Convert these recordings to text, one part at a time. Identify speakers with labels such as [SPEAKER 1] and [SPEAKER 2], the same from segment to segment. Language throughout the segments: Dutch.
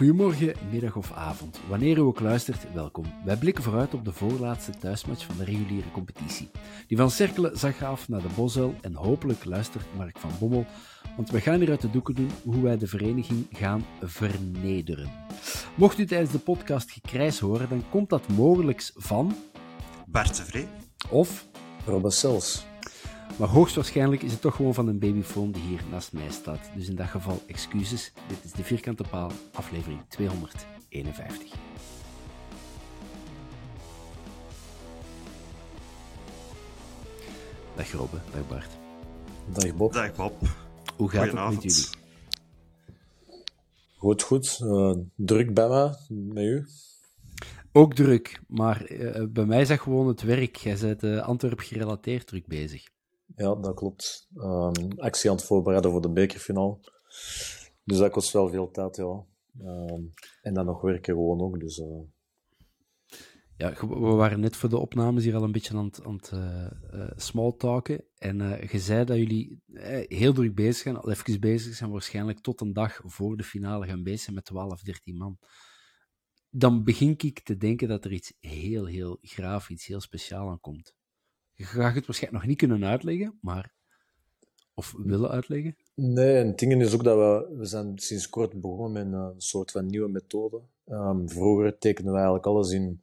[SPEAKER 1] Goedemorgen, middag of avond. Wanneer u ook luistert, welkom. Wij blikken vooruit op de voorlaatste thuismatch van de reguliere competitie. Die van Cerkelen zag af naar de Bosuil en hopelijk luistert Mark van Bommel, want we gaan hier uit de doeken doen hoe wij de vereniging gaan vernederen. Mocht u tijdens de podcast gekrijs horen, dan komt dat mogelijk van...
[SPEAKER 2] Bart de Vree.
[SPEAKER 1] Of...
[SPEAKER 3] Robbe Sels.
[SPEAKER 1] Maar hoogstwaarschijnlijk is het toch gewoon van een babyfoon die hier naast mij staat. Dus in dat geval excuses. Dit is de Vierkante Paal, aflevering 251. Dag Robbe, dag Bart.
[SPEAKER 3] Dag Bob.
[SPEAKER 2] Dag Bob.
[SPEAKER 1] Hoe gaat het met jullie?
[SPEAKER 3] Goed, goed. Eh, druk bij me, met u.
[SPEAKER 1] Ook druk, maar eh, bij mij is dat gewoon het werk. Jij bent uh, Antwerp gerelateerd druk bezig.
[SPEAKER 3] Ja, dat klopt. Ehm, actie aan het voorbereiden voor de bekerfinale. Dus dat kost wel veel tijd, ja. Ehm, en dan nog werken gewoon ook, dus... eh,
[SPEAKER 1] Ja, we waren net voor de opnames hier al een beetje aan het, aan het eh, eh, smalltalken. En eh, je zei dat jullie heel druk bezig zijn, al even bezig zijn, waarschijnlijk tot een dag voor de finale gaan bezig zijn met 12, 13 man. Dan begin ik te denken dat er iets heel, heel graaf, iets heel speciaal aan komt. Je gaat het waarschijnlijk nog niet kunnen uitleggen, maar... Of willen uitleggen?
[SPEAKER 3] Nee, en het ding is ook dat we, we zijn sinds kort begonnen met een soort van nieuwe methode. Ehm, vroeger tekenden we eigenlijk alles in,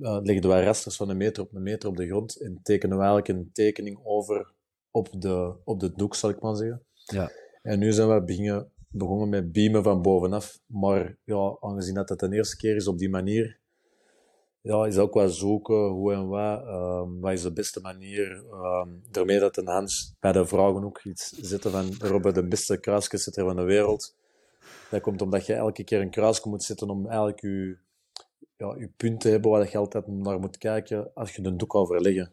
[SPEAKER 3] eh, legden wij rasters van een meter op een meter op de grond en tekenen we eigenlijk een tekening over op de, op de doek, zal ik maar zeggen.
[SPEAKER 1] Ja.
[SPEAKER 3] En nu zijn we beginnen, begonnen met beamen van bovenaf, maar ja, aangezien dat het de eerste keer is op die manier, ja, is ook wel zoeken hoe en wat, ehm, wat is de beste manier. ehm daarmee dat een Hans bij de vragen ook iets zetten van Robert, de beste kruisjeszetter van de wereld. Dat komt omdat je elke keer een kruisje moet zetten om eigenlijk je, ja, je punt te hebben waar je altijd naar moet kijken als je de doek wil verleggen.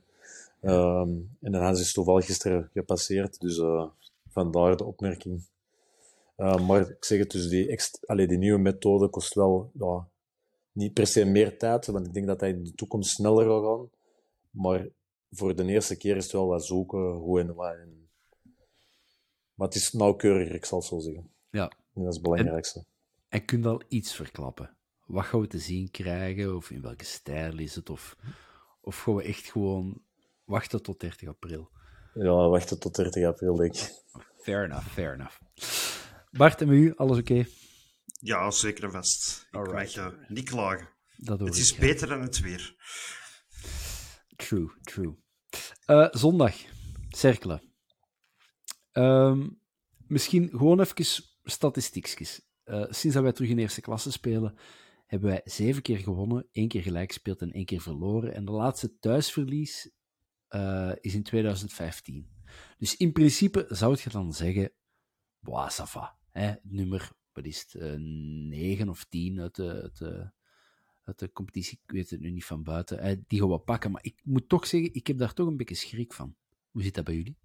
[SPEAKER 3] Ehm, en de Hans is toevallig gisteren gepasseerd, dus eh, vandaar de opmerking. Eh, maar ik zeg het dus, die, allee, die nieuwe methode kost wel ja, niet per se meer tijd, want ik denk dat dat in de toekomst sneller gaat gaan. Maar voor de eerste keer is het wel wat zoeken, hoe en wat. En... Maar het is nauwkeuriger, ik zal het zo zeggen.
[SPEAKER 1] Ja.
[SPEAKER 3] En dat is het belangrijkste.
[SPEAKER 1] En kun je al iets verklappen? Wat gaan we te zien krijgen? Of in welke stijl is het? Of, of gaan we echt gewoon wachten tot 30 april?
[SPEAKER 3] Ja, wachten tot 30 april, denk ik.
[SPEAKER 1] Fair enough, fair enough. Bart en u, alles oké?
[SPEAKER 2] Ja, zeker en vast. Ik
[SPEAKER 1] Alright.
[SPEAKER 2] mag eh, niet klagen.
[SPEAKER 1] Dat
[SPEAKER 2] Het is beter dan het weer.
[SPEAKER 1] True, true. Eh, zondag, cirkelen. Ehm, misschien gewoon even statistiekjes. Eh, sinds dat wij terug in eerste klasse spelen, hebben wij zeven keer gewonnen, één keer gelijk gespeeld en één keer verloren. En de laatste thuisverlies is in 2015. Dus in principe zou je dan zeggen, boah. Hè? Nummer, wat is het, eh, 9 of 10 uit de, uit de, de competitie, ik weet het nu niet van buiten, eh, die gaan we pakken. Maar ik moet toch zeggen, ik heb daar toch een beetje schrik van. Hoe zit dat bij jullie?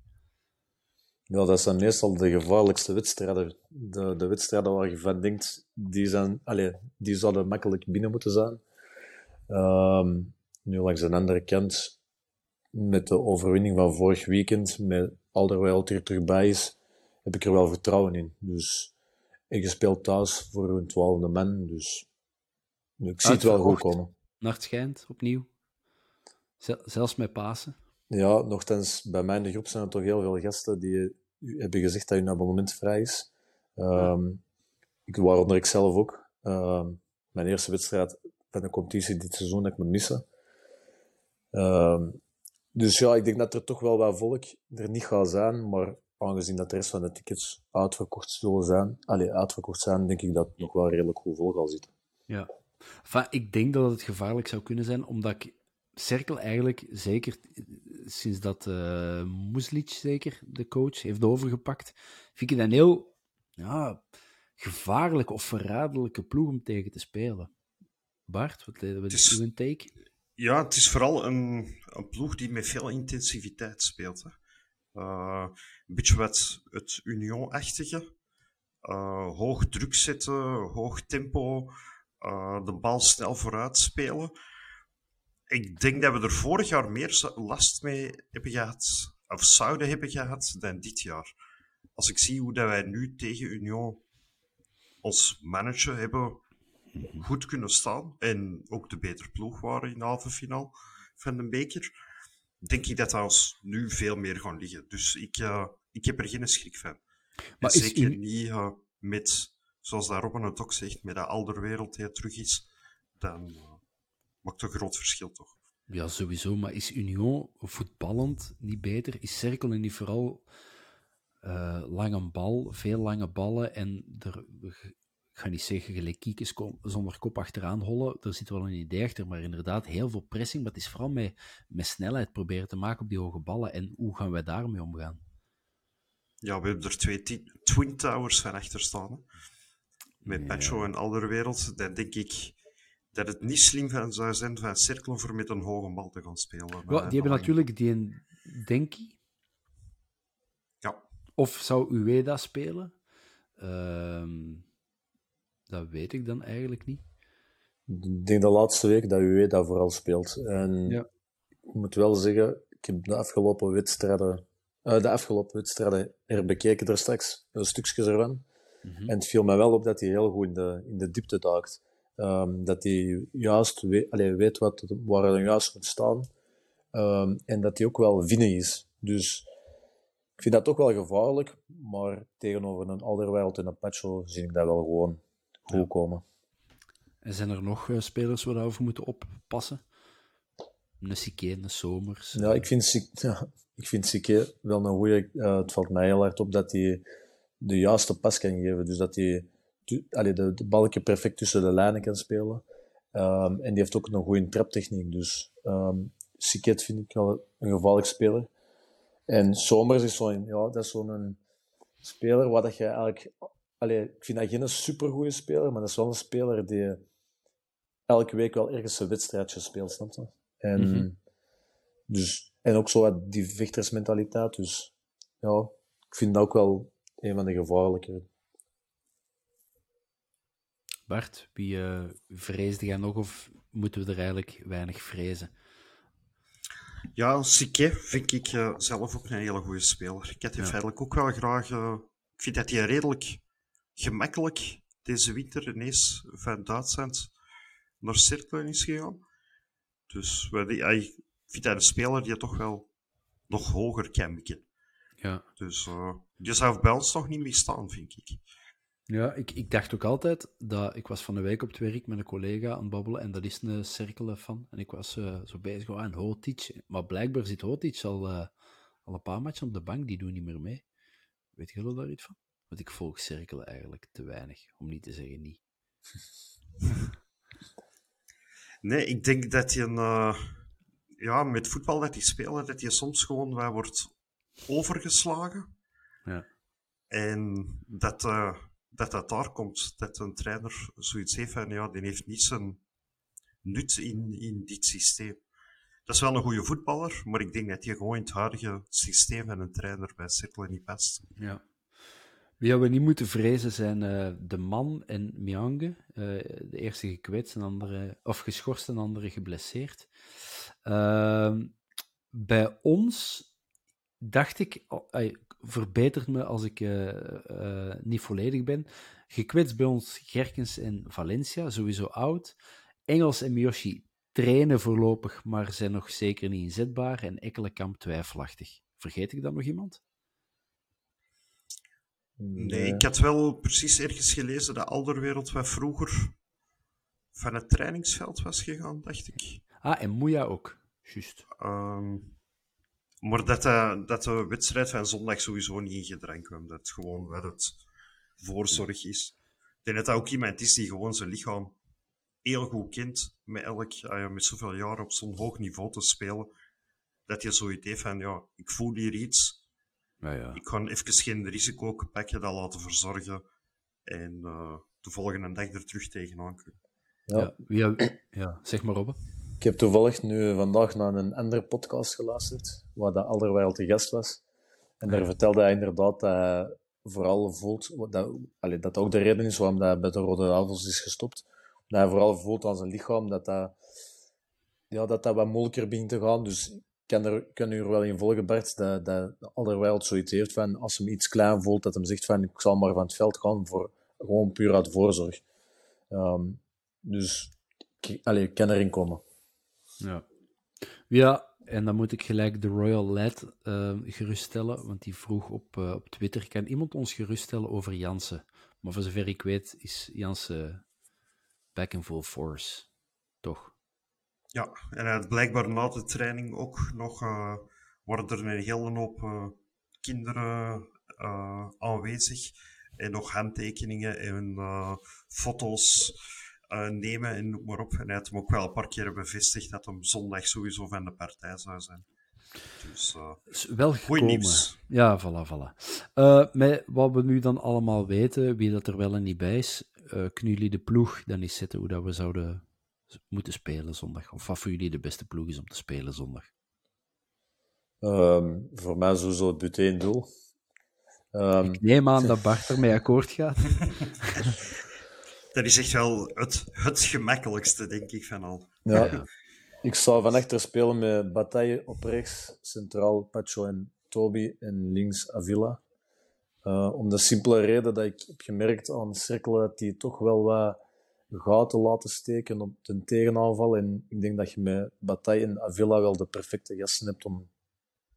[SPEAKER 3] Ja, dat zijn meestal de gevaarlijkste wedstrijden. De, de wedstrijden waar je van denkt, die, zijn, allez, die zouden makkelijk binnen moeten zijn. Ehm, nu langs de andere kant, met de overwinning van vorig weekend, met Alderweireld er terug bij is, heb ik er wel vertrouwen in. Dus ik speel thuis voor een twaalfde man, dus ik zie het wel goed komen.
[SPEAKER 1] Naar schijnt, opnieuw. Zelfs met Pasen.
[SPEAKER 3] Ja, nogthans, bij mij in de groep zijn er toch heel veel gasten die hebben gezegd dat hun abonnement vrij is. Um, ik, waaronder ik zelf ook. Um, mijn eerste wedstrijd van de competitie dit seizoen dat ik moet missen. Um, dus ja, ik denk dat er toch wel wat volk er niet gaat zijn, maar aangezien dat de rest van de tickets uitverkocht zullen zijn, allee, uitverkocht zijn, denk ik dat het nog wel redelijk goed vol zal zitten.
[SPEAKER 1] Ja. Enfin, ik denk dat het gevaarlijk zou kunnen zijn, omdat ik Cirkel eigenlijk, zeker sinds dat uh, Muslic zeker de coach heeft overgepakt, vind ik dat een heel ja, gevaarlijke of verraderlijke ploeg om tegen te spelen. Bart, wat, wat is uw take?
[SPEAKER 2] Ja, het is vooral een, een ploeg die met veel intensiviteit speelt. Hè. Uh, een beetje wat het Union-achtige. Uh, hoog druk zetten, hoog tempo, uh, de bal snel vooruit spelen ik denk dat we er vorig jaar meer last mee hebben gehad, of zouden hebben gehad, dan dit jaar. Als ik zie hoe dat wij nu tegen Union als manager hebben goed kunnen staan en ook de betere ploeg waren in de halve finale van de beker, denk ik dat dat ons nu veel meer gaan liggen. Dus ik, uh, ik heb er geen schrik van. Maar zeker niet uh, met, zoals daar Robin het ook zegt, met dat alderwereld die terug is, dan... Uh, maakt een groot verschil, toch?
[SPEAKER 1] Ja, sowieso. Maar is Union voetballend niet beter? Is Cirkel niet vooral lange bal, veel lange ballen en er, ik ga niet zeggen gelijk kiekjes zonder kop achteraan hollen, er zit wel een idee achter, maar inderdaad heel veel pressing, maar het is vooral met, met snelheid proberen te maken op die hoge ballen. En hoe gaan wij daarmee omgaan?
[SPEAKER 2] Ja, we hebben er twee Twin Towers van achter staan. Met ja. En Alderwereld. Dan denk ik dat het niet slim van zou zijn van cirkelen voor met een hoge bal te gaan spelen.
[SPEAKER 1] Ja, die hebben natuurlijk die een Denki.
[SPEAKER 2] Ja.
[SPEAKER 1] Of zou Ueda spelen? Uh, dat weet ik dan eigenlijk niet.
[SPEAKER 3] Ik denk de laatste week dat Ueda vooral speelt. En ja. ik moet wel zeggen, ik heb de afgelopen wedstrijden, uh, de afgelopen wedstrijden herbekeken er straks, een stukjes ervan. Mm -hmm. En het viel mij wel op dat hij heel goed in de, in de diepte duikt. Um, dat hij juist weet, allee, weet wat, waar hij juist moet staan. Um, en dat hij ook wel vinnen is. Dus ik vind dat toch wel gevaarlijk. Maar tegenover een Alderweireld en een Pacho zie ik dat wel gewoon goed komen.
[SPEAKER 1] En zijn er nog uh, spelers waar we over moeten oppassen? Een Sique, een Somers?
[SPEAKER 3] Ja, ik vind, ja, ik vind Sique wel een goede. Uh, het valt mij heel hard op dat hij de juiste pas kan geven. Dus dat hij allee, de, de balken perfect tussen de lijnen kan spelen. Um, en die heeft ook een goede traptechniek. Dus um, Siket vind ik wel een gevaarlijk speler. En Somers is zo'n ja, dat is zo'n speler waar dat je eigenlijk... Allee, ik vind dat geen supergoeie speler, maar dat is wel een speler die elke week wel ergens een wedstrijdje speelt, snap je? En, mm -hmm. dus, en ook zo wat die vechtersmentaliteit. Dus ja, ik vind dat ook wel een van de gevaarlijke.
[SPEAKER 1] Bart, wie uh, vreesde jij nog of moeten we er eigenlijk weinig vrezen?
[SPEAKER 2] Ja, Sique vind ik uh, zelf ook een hele goede speler. Ik had hem ja. feitelijk ook wel graag... Uh, ik vind dat hij redelijk gemakkelijk deze winter ineens van Duitsland naar Cirkelen is gegaan. Dus ik vind dat een speler die toch wel nog hoger kan mikken.
[SPEAKER 1] Ja.
[SPEAKER 2] Dus die zou bij ons nog niet meer staan, vind ik.
[SPEAKER 1] Ja, ik, ik dacht ook altijd dat ik was van de week op het werk met een collega aan het babbelen en dat is een cirkel van. En ik was uh, zo bezig aan oh, Hotic. Maar blijkbaar zit Hotic al, uh, al een paar matchen op de bank, die doen niet meer mee. Weet jullie daar iets van? Want ik volg cirkelen eigenlijk te weinig, om niet te zeggen niet.
[SPEAKER 2] nee, ik denk dat je een, uh, ja, met voetbal dat die spelen, dat je soms gewoon waar wordt overgeslagen.
[SPEAKER 1] Ja.
[SPEAKER 2] En dat dat dat daar komt. Dat een trainer zoiets heeft van, ja, die heeft niet zijn nut in, in dit systeem. dat is wel een goede voetballer, maar ik denk dat hij gewoon in het huidige systeem van een trainer bij Cirkel niet past.
[SPEAKER 1] Ja. Wie we niet moeten vrezen zijn uh, de man en Miange. Uh, de eerste gekwetst, en andere, of geschorst en andere geblesseerd. Uh, bij ons dacht ik, uh, verbetert me als ik uh, niet volledig ben. Gekwetst bij ons Gerkens en Valencia, sowieso oud. Engels en Miyoshi trainen voorlopig, maar zijn nog zeker niet inzetbaar. En Ekkelenkamp twijfelachtig. Vergeet ik dan nog iemand?
[SPEAKER 2] Nee, ik had wel precies ergens gelezen dat Alderwereld wat vroeger van het trainingsveld was gegaan, dacht ik.
[SPEAKER 1] Ah, en Moeja ook, juist.
[SPEAKER 2] Um, maar dat de, dat de wedstrijd van zondag sowieso niet in gedrang kwam. Dat het gewoon wat het voorzorg is. Ik denk dat dat ook iemand is die gewoon zijn lichaam heel goed kent. Met, elk, uh, met zoveel jaar op zo'n hoog niveau te spelen. Dat je zoiets heeft van, ja, ik voel hier iets
[SPEAKER 1] ja, ja.
[SPEAKER 2] Ik kan even geen risico pakken, dat laten verzorgen en uh, de volgende dag er terug tegenaan kunnen.
[SPEAKER 1] Ja. Ja, ja, zeg maar Robbe.
[SPEAKER 3] Ik heb toevallig nu vandaag naar een andere podcast geluisterd, waar dat Alderweireld de gast was. En daar vertelde hij inderdaad dat hij vooral voelt, dat, allee, dat ook de reden is waarom hij bij de Rode Duivels is gestopt. Dat hij vooral voelt aan zijn lichaam dat dat, ja, dat, dat wat moeilijker begint te gaan. Dus kan er, kan u er wel in volgen, Bert, dat, dat Alderweireld zoiets heeft van, als hem iets klein voelt, dat hem zegt van, ik zal maar van het veld gaan, voor, gewoon puur uit voorzorg. Um, dus, allee, ik kan erin komen.
[SPEAKER 1] Ja. Ja, en dan moet ik gelijk de Royal Lad uh, geruststellen, want die vroeg op, uh, op Twitter, kan iemand ons geruststellen over Jansen? Maar voor zover ik weet is Jansen back in full force, toch?
[SPEAKER 2] Ja, en het blijkbaar na de training ook nog uh, worden er een hele hoop uh, kinderen uh, aanwezig. En nog handtekeningen en foto's nemen en noem maar op. En hij heeft hem ook wel een paar keer bevestigd dat hem zondag sowieso van de partij zou zijn. Dus
[SPEAKER 1] wel goed nieuws. Ja, voilà, voilà. met wat we nu dan allemaal weten, wie dat er wel en niet bij is, kunnen jullie de ploeg dan eens zetten hoe dat we zouden moeten spelen zondag? Of wat voor jullie de beste ploeg is om te spelen zondag?
[SPEAKER 3] Um, voor mij sowieso het buteen doel.
[SPEAKER 1] Um, ik neem aan dat Bart ermee akkoord gaat.
[SPEAKER 2] dat is echt wel het, het gemakkelijkste, denk ik, van al.
[SPEAKER 3] Ja, ja. ik zou van achter spelen met Bataille op rechts, centraal Pacho en Toby en links Avila. Uh, om de simpele reden dat ik heb gemerkt aan cirkelen dat die toch wel wat goud te laten steken op de tegenaanval. En ik denk dat je met Bataille en Avila wel de perfecte gasten hebt om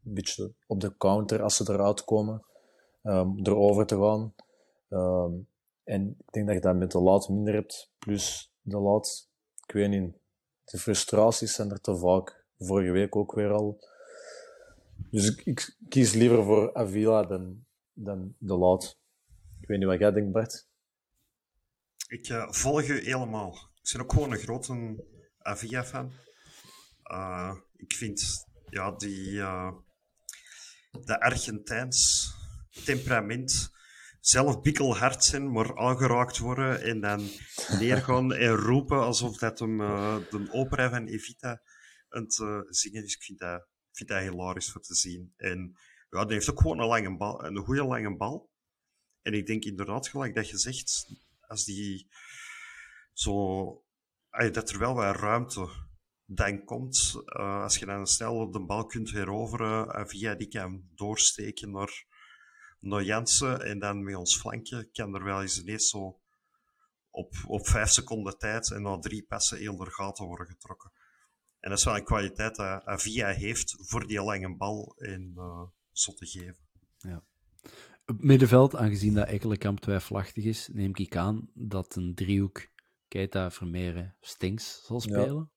[SPEAKER 3] een beetje op de counter, als ze eruit komen, um, erover te gaan. Um, en ik denk dat je dat met de laat minder hebt. Plus de laat, ik weet niet, de frustraties zijn er te vaak. Vorige week ook weer al. Dus ik, ik kies liever voor Avila dan, dan de laat. Ik weet niet wat jij denkt, Bart.
[SPEAKER 2] Ik uh, volg u helemaal. Ik ben ook gewoon een grote Avia-fan. Uh, ik vind ja, die, uh, de Argentijns temperament zelf bikkelhard zijn, maar aangeraakt worden en dan neergaan en roepen alsof dat hem de opera van Evita aan het zingen is. Ik vind dat, vind dat hilarisch voor te zien. En ja, die heeft ook gewoon een, lange bal, een goede lange bal. En ik denk inderdaad, gelijk dat je zegt, als die zo, dat er wel wat ruimte dan komt, uh, als je dan snel de bal kunt heroveren en via die kan doorsteken naar, naar Jansen en dan met ons flankje, kan er wel eens ineens zo op, op vijf seconden tijd en na drie passen heel er gaten worden getrokken. En dat is wel een kwaliteit dat Avia heeft voor die lange bal en uh, zo te geven.
[SPEAKER 1] Ja. Op middenveld, aangezien dat Ekkelenkamp twijfelachtig is, neem ik aan dat een driehoek Keita, Vermeeren, Stinks zal spelen.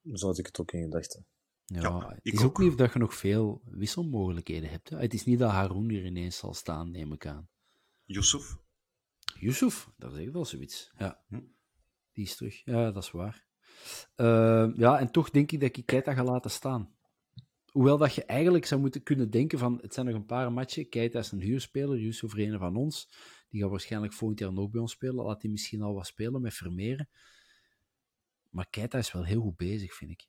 [SPEAKER 3] Ja, zo had ik het ook in gedachten.
[SPEAKER 1] Ja, ja het is ook niet dat je nog veel wisselmogelijkheden hebt. Hè? Het is niet dat Haroon hier ineens zal staan, neem ik aan.
[SPEAKER 2] Yusuf.
[SPEAKER 1] Yusuf, dat is wel zoiets. Ja, hm. die is terug. Ja, dat is waar. Uh, ja, en toch denk ik dat ik Keita ga laten staan. Hoewel dat je eigenlijk zou moeten kunnen denken van, het zijn nog een paar matchen, Keita is een huurspeler, Yusuf een van ons, die gaat waarschijnlijk volgend jaar nog bij ons spelen, laat hij misschien al wat spelen met Vermeeren. Maar Keita is wel heel goed bezig, vind ik.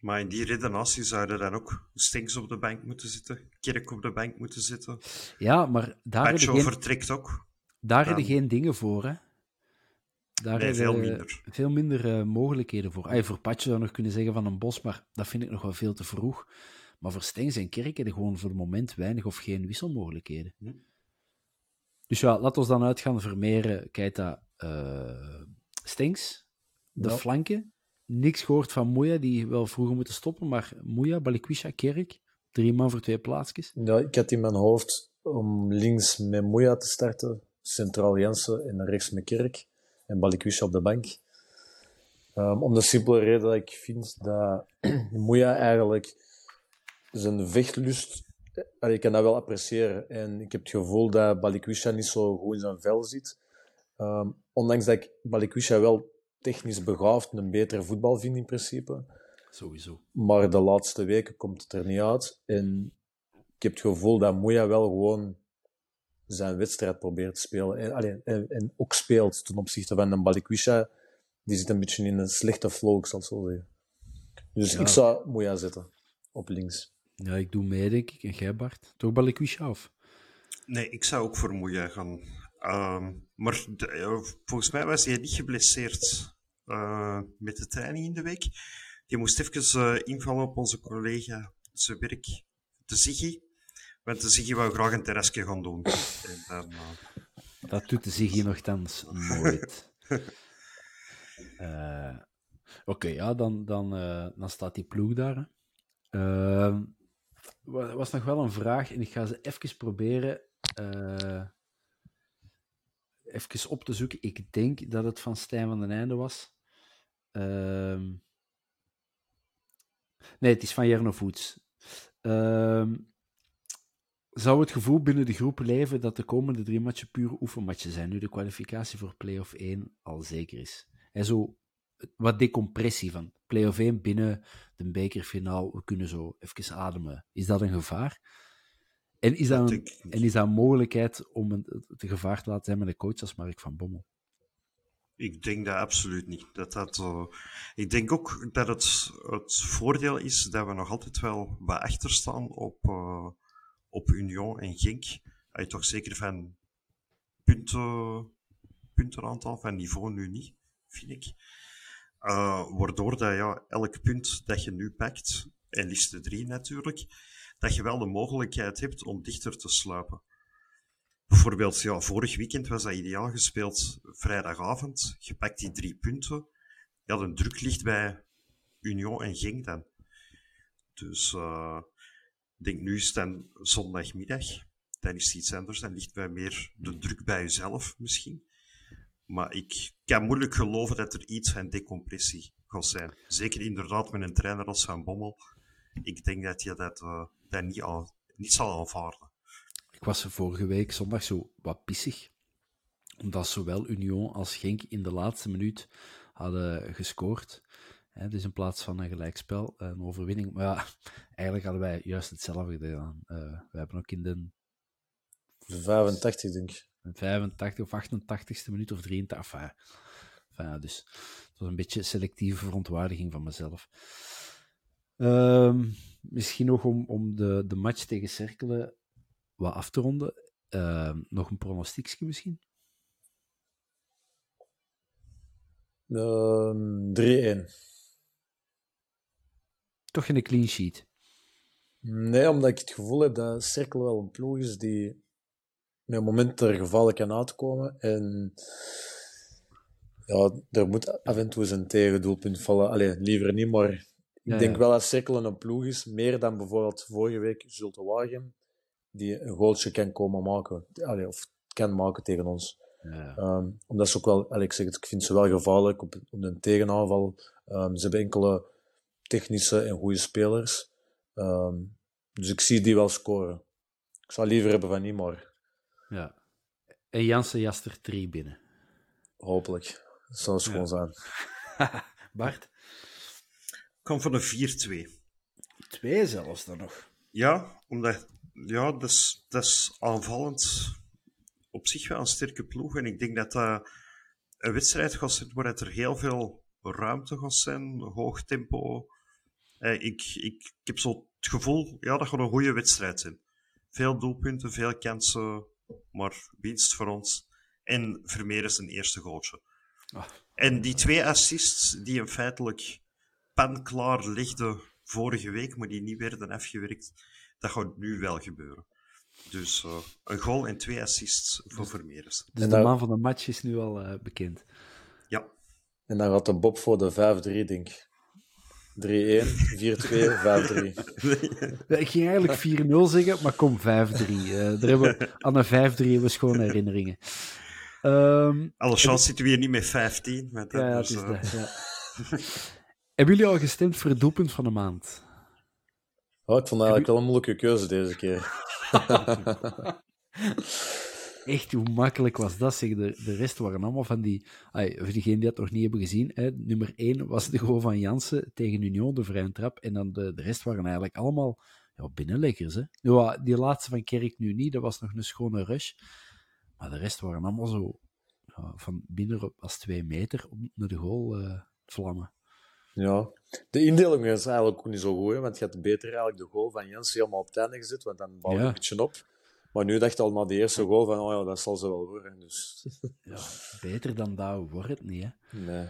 [SPEAKER 2] Maar in die redenatie zouden dan ook Stinks op de bank moeten zitten, Kerk op de bank moeten zitten.
[SPEAKER 1] Ja, maar daar heb je
[SPEAKER 2] vertrekt ook.
[SPEAKER 1] daar heb je
[SPEAKER 2] dan-
[SPEAKER 1] geen dingen voor, hè. Daar
[SPEAKER 2] Nee,
[SPEAKER 1] heb
[SPEAKER 2] veel minder.
[SPEAKER 1] Veel minder eh, mogelijkheden voor. Ah, voor Patje zou nog kunnen zeggen van een bos, maar dat vind ik nog wel veel te vroeg. Maar voor Stengs en Kerk heb je gewoon voor het moment weinig of geen wisselmogelijkheden.
[SPEAKER 2] Hm.
[SPEAKER 1] Dus ja, laat ons dan uitgaan. Vermeeren, Keita, eh Stengs. De
[SPEAKER 3] Ja.
[SPEAKER 1] flanken. Niks gehoord van Moeja, die wel vroeger moeten stoppen. Maar Moeja, Balikwisha, Kerk. Drie man voor twee plaatsjes.
[SPEAKER 3] Ja, ik had in mijn hoofd om links met Moeja te starten, centraal Jensen en rechts met Kerk en Balikwisha op de bank. Ehm, om de simpele reden dat ik vind dat Moeja eigenlijk zijn vechtlust, eh, ik kan dat wel appreciëren. En ik heb het gevoel dat Balikwisha niet zo goed in zijn vel zit. Ehm, ondanks dat ik Balikwisha wel technisch begaafd en een betere voetbal vind in principe.
[SPEAKER 1] Sowieso.
[SPEAKER 3] Maar de laatste weken komt het er niet uit. En ik heb het gevoel dat Moeja wel gewoon zijn wedstrijd probeert te spelen. En, allee, en, en ook speelt ten opzichte van een Balikwisha. Die zit een beetje in een slechte flow, ik zal het zo zeggen. Dus
[SPEAKER 1] Ja.
[SPEAKER 3] ik zou Moeja zetten. Op links.
[SPEAKER 1] Ja, ik doe mee, denk ik. En jij, Bart? Toch Balikwisha af?
[SPEAKER 2] Nee, ik zou ook voor Moeja gaan. Ehm, maar de- eh, volgens mij was hij niet geblesseerd eh, met de training in de week. Je moest even eh, invallen op onze collega zijn werk, de Ziggy. Want de Ziggy wou graag een terrasje gaan doen. En dan,
[SPEAKER 1] Dat doet de Ziggy nogthans nooit. Oké, ja, dan, dan, dan staat die ploeg daar. Wa- was nog wel een vraag en ik ga ze even proberen eh, even op te zoeken. Ik denk dat het van Stijn van den Einde was. Ehm, nee, het is van Jarno Voets. Ehm, zou het gevoel binnen de groep leven dat de komende drie matchen pure oefenmatchen zijn, nu de kwalificatie voor play-off 1 al zeker is? En zo wat decompressie van play-off 1 binnen de bekerfinaal, we kunnen zo even ademen. Is dat een gevaar? En is dat, een, en is dat een mogelijkheid om een, te gevaar te laten zijn met een coach als Mark van Bommel?
[SPEAKER 2] Ik denk dat absoluut niet. Dat dat, eh, ik denk ook dat het, het voordeel is dat we nog altijd wel wat achter staan op, eh, op Union en Genk. Hij toch zeker van punten, puntenaantal, van niveau nu niet, vind ik. Eh, waardoor dat ja, elk punt dat je nu pakt, en liefst de drie natuurlijk, dat je wel de mogelijkheid hebt om dichter te sluipen. Bijvoorbeeld, ja, vorig weekend was dat ideaal gespeeld. Vrijdagavond, je pakt die drie punten. Ja, de druk ligt bij Union en Genk dan. Dus eh, denk nu is het zondagmiddag. Dan is het iets anders. Dan ligt bij meer de druk bij jezelf misschien. Maar ik kan moeilijk geloven dat er iets van decompressie gaat zijn. Zeker inderdaad met een trainer als Van Bommel. Ik denk dat je dat, eh, dat niet, al, niet zal aanvaarden.
[SPEAKER 1] Ik was vorige week zondag zo wat pissig. Omdat zowel Union als Genk in de laatste minuut hadden gescoord. Hè, dus in plaats van een gelijkspel, een overwinning. Maar ja, eigenlijk hadden wij juist hetzelfde gedaan. Eh, we hebben ook in de
[SPEAKER 3] 85, denk ik.
[SPEAKER 1] 85 of 88ste minuut of 83. Enfin, enfin, dus het was een beetje selectieve verontwaardiging van mezelf. Ehm, misschien nog om, om de, de match tegen Cerkelen wat af te ronden. Ehm, nog een pronostiekje misschien?
[SPEAKER 3] Ehm 3-1.
[SPEAKER 1] Toch geen clean sheet.
[SPEAKER 3] Nee, omdat ik het gevoel heb dat Cirkel wel een ploeg is die met een moment er gevallen kan uitkomen. En ja, er moet af en toe eens een tegendoelpunt vallen. Allee, liever niet, maar ik
[SPEAKER 1] Ja,
[SPEAKER 3] denk
[SPEAKER 1] ja.
[SPEAKER 3] wel dat Cirkel een ploeg is, meer dan bijvoorbeeld vorige week Zulte Waregem, die een goaltje kan komen maken. Allee, of kan maken tegen ons.
[SPEAKER 1] Ja.
[SPEAKER 3] Ehm, omdat ze ook wel, allee, ik zeg het, ik vind ze wel gevaarlijk op, op een tegenaanval. Ehm, ze hebben enkele technische en goede spelers. Ehm, dus ik zie die wel scoren. Ik zou liever hebben van Imar,
[SPEAKER 1] ja. En Jansen jast er drie binnen.
[SPEAKER 3] hopelijk. Dat zou schoon zijn.
[SPEAKER 1] Bart?
[SPEAKER 2] Ik kan van een 4-2.
[SPEAKER 1] Twee zelfs dan nog.
[SPEAKER 2] Ja, omdat ja, dat, is, dat is aanvallend op zich wel een sterke ploeg. En ik denk dat dat een wedstrijd gaat zijn waar het er heel veel ruimte gaat zijn, hoog tempo. ik, ik, ik heb zo het gevoel ja, dat gaat een goede wedstrijd zijn. Veel doelpunten, veel kansen, maar winst voor ons. En Vermeer is een eerste goaltje. Ah. En die twee assists die hem feitelijk panklaar legde vorige week, maar die niet werden afgewerkt, dat gaat nu wel gebeuren. Dus uh, een goal en twee assists voor Vermeers.
[SPEAKER 1] Dus de man van de match is nu al uh, bekend.
[SPEAKER 2] Ja.
[SPEAKER 3] En dan gaat de Bob voor de 5-3, denk ik. 3-1, 4-2, 5-3.
[SPEAKER 1] ik ging eigenlijk 4-0 zeggen, maar kom, 5-3. Uh, daar hebben we, aan een 5-3 hebben we schone herinneringen. Um,
[SPEAKER 2] Alle chance zitten we hier niet met 15. Met
[SPEAKER 1] ja, dus, uh... dat, ja. hebben jullie al gestemd voor het doelpunt van de maand?
[SPEAKER 3] Oh, ik vond eigenlijk wel een moeilijke keuze deze keer.
[SPEAKER 1] Echt, hoe makkelijk was dat? Zeg, de, de rest waren allemaal van die... Ay, voor diegenen die dat nog niet hebben gezien, hè, nummer 1 was de goal van Jansen tegen Union, de vrije trap. En dan de, de rest waren eigenlijk allemaal ja, binnenleggers. Hè. Ja, die laatste van Kerk nu niet, dat was nog een schone rush. Maar de rest waren allemaal zo ja, van binnen als twee meter om naar de goal uh, vlammen.
[SPEAKER 3] Ja, de indeling is eigenlijk ook niet zo goed, want je had beter eigenlijk de goal van Jens helemaal op het einde gezet, want dan bouw je een beetje op. Maar nu dacht je al na de eerste goal van, oh ja, dat zal ze wel worden. Dus.
[SPEAKER 1] Ja, beter dan dat wordt het niet, hè?
[SPEAKER 3] Nee.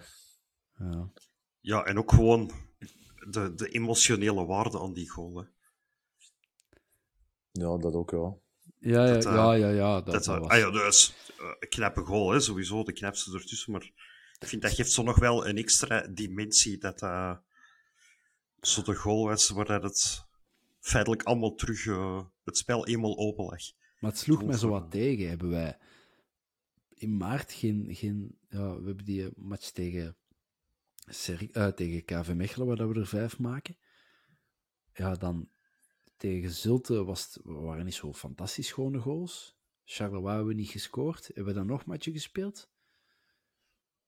[SPEAKER 2] Ja, ja en ook gewoon de, de emotionele waarde aan die goal, hè.
[SPEAKER 3] Ja, dat ook, ja.
[SPEAKER 1] Ja, ja, dat, uh, ja, ja, ja, dat,
[SPEAKER 2] dat, was... Ah ja, dus uh, een knappe goal, hè, sowieso, de knapste ertussen, maar ik vind dat geeft zo nog wel een extra dimensie dat uh, zo de goal was waar het feitelijk allemaal terug uh, het spel eenmaal open lag.
[SPEAKER 1] Maar het sloeg mij zo wat tegen. Hebben wij in maart geen. geen ja, we hebben die match tegen, uh, tegen KV Mechelen, waar we er vijf maken. Ja, dan tegen Zulte was het, waren niet zo fantastisch schone goals. Charleroi hebben we niet gescoord. Hebben we dan nog een matchje gespeeld?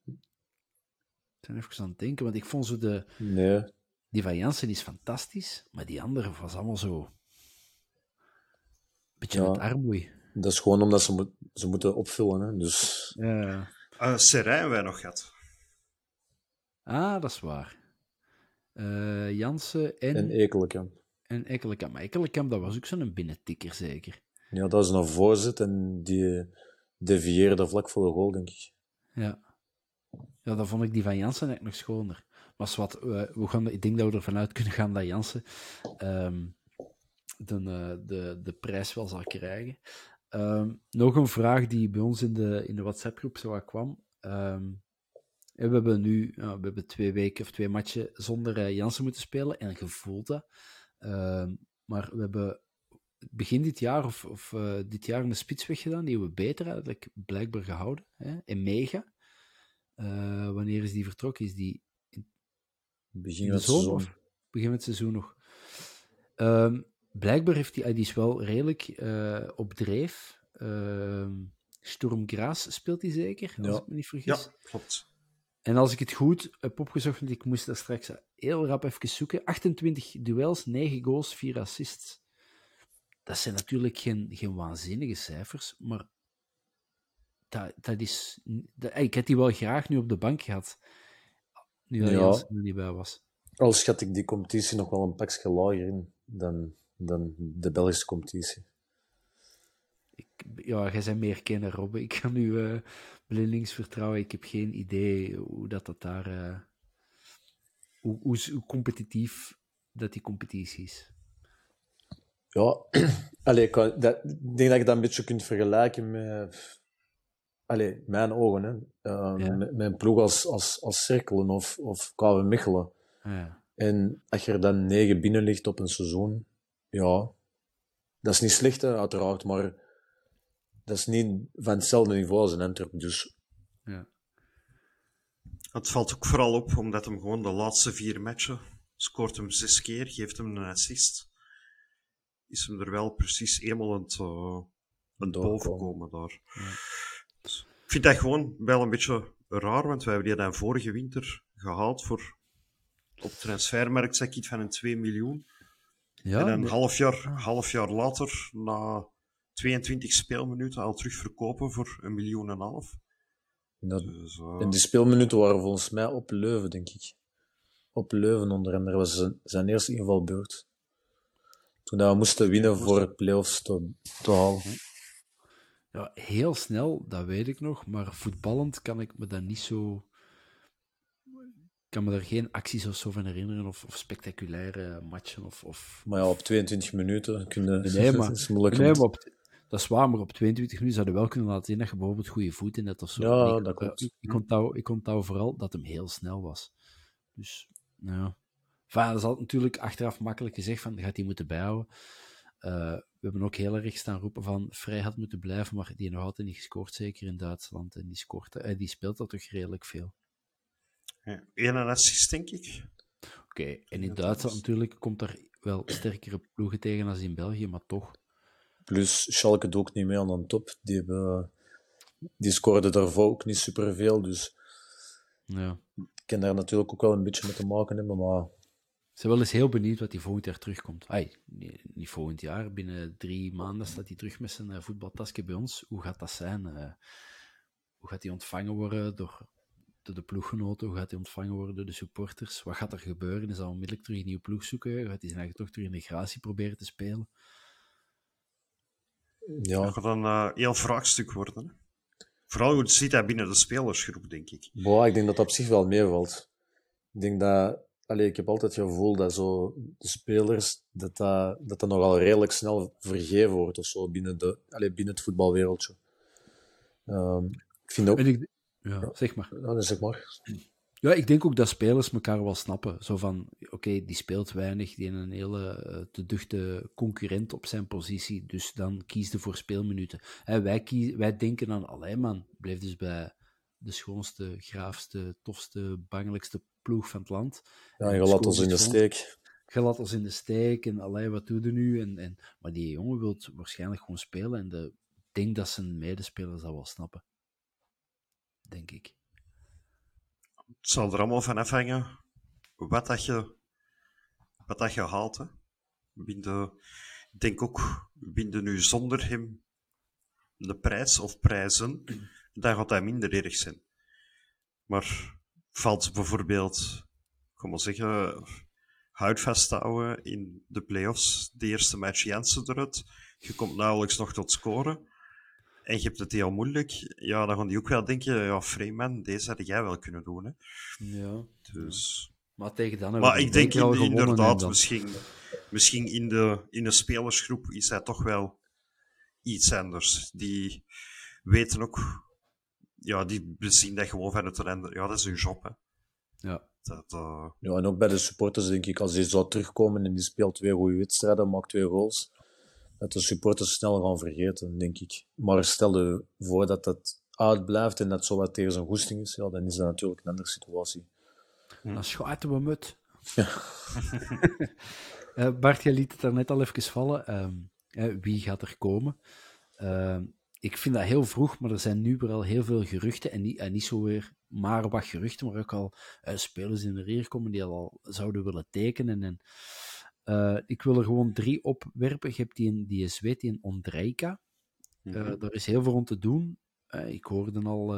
[SPEAKER 1] Ik ben even aan het denken, want ik vond zo de...
[SPEAKER 3] Nee.
[SPEAKER 1] Die van Jansen is fantastisch, maar die andere was allemaal zo... Beetje ja, het armoei.
[SPEAKER 3] Dat is gewoon omdat ze, mo ze moeten opvullen, hè. Dus...
[SPEAKER 1] Ja.
[SPEAKER 2] Uh, Serijn wij nog gehad.
[SPEAKER 1] Ah, dat is waar. Uh, Jansen en...
[SPEAKER 3] En Ekelenkamp.
[SPEAKER 1] En Ekelenkamp. Maar Ekelenkamp, dat was ook zo'n binnentikker, zeker.
[SPEAKER 3] Ja, dat is een voorzet en die devieerde vlak voor de goal, denk ik.
[SPEAKER 1] Ja. Ja, dan vond ik die van Jansen eigenlijk nog schoner. Maar wat, we, we gaan, ik denk dat we ervan uit kunnen gaan dat Jansen um, de, eh, de, de prijs wel zal krijgen. Um, nog een vraag die bij ons in de, in de WhatsApp-groep zo kwam. Um, we hebben nu we hebben twee weken of twee matchen zonder uh, Jansen moeten spelen en gevoeld dat. maar we hebben begin dit jaar of, of dit jaar een spits weggedaan, die we beter eigenlijk blijkbaar gehouden. Hè? En Mega. Wanneer is die vertrokken? Is die
[SPEAKER 3] begin van het seizoen?
[SPEAKER 1] Of begin het seizoen nog. Um, blijkbaar heeft die, is wel redelijk uh, op dreef. Uh, Sturm Gras speelt hij zeker, als ik me niet vergis.
[SPEAKER 2] Ja, klopt.
[SPEAKER 1] En als ik het goed heb opgezocht, want ik moest dat straks heel rap even zoeken. 28 duels, 9 goals, 4 assists. Dat zijn natuurlijk geen, geen waanzinnige cijfers, maar dat, dat is... Dat, ik had die wel graag nu op de bank gehad, nu dat ja. er niet bij was.
[SPEAKER 3] Al schat ik die competitie nog wel een pakje lager in dan, dan de Belgische competitie.
[SPEAKER 1] Ik, ja, jij bent meer kenner, Robbe. Ik kan u uh, blindelings vertrouwen. Ik heb geen idee hoe dat, dat daar... Uh, hoe, hoe, hoe competitief dat die competitie is.
[SPEAKER 3] Ja, allee, ik, dat, ik denk dat je dat een beetje kunt vergelijken met allee, mijn ogen, hè. Uh, ja. met, met, een ploeg als, als, als Cirkelen of, of KW Mechelen.
[SPEAKER 1] Ja.
[SPEAKER 3] En als je er dan negen binnen ligt op een seizoen, ja, dat is niet slecht, hè, uiteraard, maar dat is niet van hetzelfde niveau als een Antwerp, dus...
[SPEAKER 1] Ja.
[SPEAKER 2] Het valt ook vooral op, omdat hem gewoon de laatste vier matchen scoort hem zes keer, geeft hem een assist. Is hem er wel precies eenmaal aan het, uh, aan het boven komen daar.
[SPEAKER 1] Ja.
[SPEAKER 2] Ik vind dat gewoon wel een beetje raar, want we hebben die dan vorige winter gehaald voor op transfermarkt, zeg ik iets van een 2 miljoen.
[SPEAKER 1] Ja,
[SPEAKER 2] en een half, jaar, half jaar later, na 22 speelminuten, al terug verkopen voor een miljoen en een half.
[SPEAKER 3] Dat, dus, uh... En die speelminuten waren volgens mij op Leuven, denk ik. op Leuven onder andere. Was zijn, zijn eerste invalbeurt. Toen dat we moesten winnen voor play-offs te, te halen.
[SPEAKER 1] Ja, heel snel, dat weet ik nog, maar voetballend kan ik me dat niet zo. Ik kan me daar geen acties of zo van herinneren, of, of spectaculaire matchen. Of, of...
[SPEAKER 3] Maar ja, op 22 minuten kunnen.
[SPEAKER 1] Nee, maar,
[SPEAKER 3] is moeilijk
[SPEAKER 1] nee, maar op, dat is waar, maar op 22 minuten zou je wel kunnen laten zien dat je bijvoorbeeld goede voeten hebt of zo.
[SPEAKER 3] Ja,
[SPEAKER 1] ik,
[SPEAKER 3] dat klopt.
[SPEAKER 1] Ik, onthoud, ik onthoud vooral dat hem heel snel was. Dus, nou ja. Enfin, dat is natuurlijk achteraf makkelijk gezegd van, gaat hij moeten bijhouden. Eh, we hebben ook heel erg staan roepen van, vrij had moeten blijven, maar die nog altijd niet gescoord, zeker in Duitsland. En die, scoort, eh, die speelt dat toch redelijk veel.
[SPEAKER 2] Ja, Eén assist, denk ik.
[SPEAKER 1] Oké, en in Duitsland natuurlijk komt er wel sterkere ploegen tegen als in België, maar toch.
[SPEAKER 3] Plus, Schalke doet ook niet mee aan de top. Die, hebben, die scoorden daarvoor ook niet superveel. Dus
[SPEAKER 1] Ja.
[SPEAKER 3] ik kan daar natuurlijk ook wel een beetje mee te maken hebben. Maar
[SPEAKER 1] Ik ben wel eens heel benieuwd wat hij volgend jaar terugkomt. Ai, nee, niet volgend jaar, binnen drie maanden staat hij terug met zijn eh, voetbaltasje bij ons. Hoe gaat dat zijn? Eh, hoe gaat hij ontvangen worden door, door de ploeggenoten? Hoe gaat hij ontvangen worden door de supporters? Wat gaat er gebeuren? Is hij onmiddellijk terug een nieuwe ploeg zoeken? Gaat hij zijn eigen toch terug in de gratie proberen te spelen?
[SPEAKER 3] ja,
[SPEAKER 2] Dat gaat een eh, heel vraagstuk worden. Hè? Vooral hoe zit hij binnen de spelersgroep, denk ik.
[SPEAKER 3] boah, ik denk dat dat op zich wel meevalt. Ik denk dat... Allee, ik heb altijd het gevoel dat zo de spelers, dat dat, dat, dat nogal redelijk snel vergeven wordt of zo binnen, de, allee, binnen het voetbalwereldje. Ehm, ik vind ook...
[SPEAKER 1] En ik, ja, zeg maar.
[SPEAKER 3] Ja, zeg maar.
[SPEAKER 1] Ja, ik denk ook dat spelers elkaar wel snappen. Zo van, oké, die speelt weinig, die heeft een hele eh, te duchte concurrent op zijn positie, dus dan kies je voor speelminuten. Hè, wij, wij denken aan, allee man, blijf dus bij de schoonste, graafste, tofste, bangelijkste ploeg van het land.
[SPEAKER 3] Ja, je laat ons in de steek.
[SPEAKER 1] Je laat ons in de steek en allee, wat doe je nu? En, en, maar die jongen wil waarschijnlijk gewoon spelen en de, ik denk dat zijn medespelers dat wel snappen. Denk ik.
[SPEAKER 2] Het zal er allemaal van afhangen wat dat je, wat dat je haalt. Hè. Binnen, ik denk ook, binnen nu zonder hem de prijs of prijzen, dan gaat dat minder erg zijn. Maar valt bijvoorbeeld, kom maar zeggen, hout vasthouden in de play-offs, de eerste match Jansen eruit, je komt nauwelijks nog tot scoren, en je hebt het heel moeilijk, ja, dan gaan die ook wel denken, ja, Freeman, deze had jij wel kunnen doen. Hè.
[SPEAKER 1] Ja.
[SPEAKER 2] Dus...
[SPEAKER 1] Maar tegen dan
[SPEAKER 2] Maar ik
[SPEAKER 1] de
[SPEAKER 2] denk in- inderdaad,
[SPEAKER 1] dan-
[SPEAKER 2] misschien, misschien in, de, in de spelersgroep is hij toch wel iets anders. Die weten ook, ja, die zien dat gewoon van het rende. Ja, dat is hun job. Hè.
[SPEAKER 1] Ja.
[SPEAKER 2] Dat, eh,
[SPEAKER 3] Ja, en ook bij de supporters denk ik, als die zou terugkomen en die speelt twee goede wedstrijden, maakt twee goals, dat de supporters snel gaan vergeten, denk ik. Maar stel je voor dat dat uitblijft en dat zo wat tegen zijn goesting is, ja, dan is dat natuurlijk een andere situatie.
[SPEAKER 1] Dan schuiten we mut. Eh, Bart, jij liet het daar net al even vallen. Ehm, eh, wie gaat er komen? Ik vind dat heel vroeg, maar er zijn nu weer al heel veel geruchten. En niet, en niet zo weer maar wat geruchten, maar ook al eh, spelers in de reer komen die al zouden willen tekenen. En, eh, ik wil er gewoon drie opwerpen. Je hebt die, in, die Zweed, die in Ondrejka. Eh, daar is heel veel om te doen. Ik hoorde al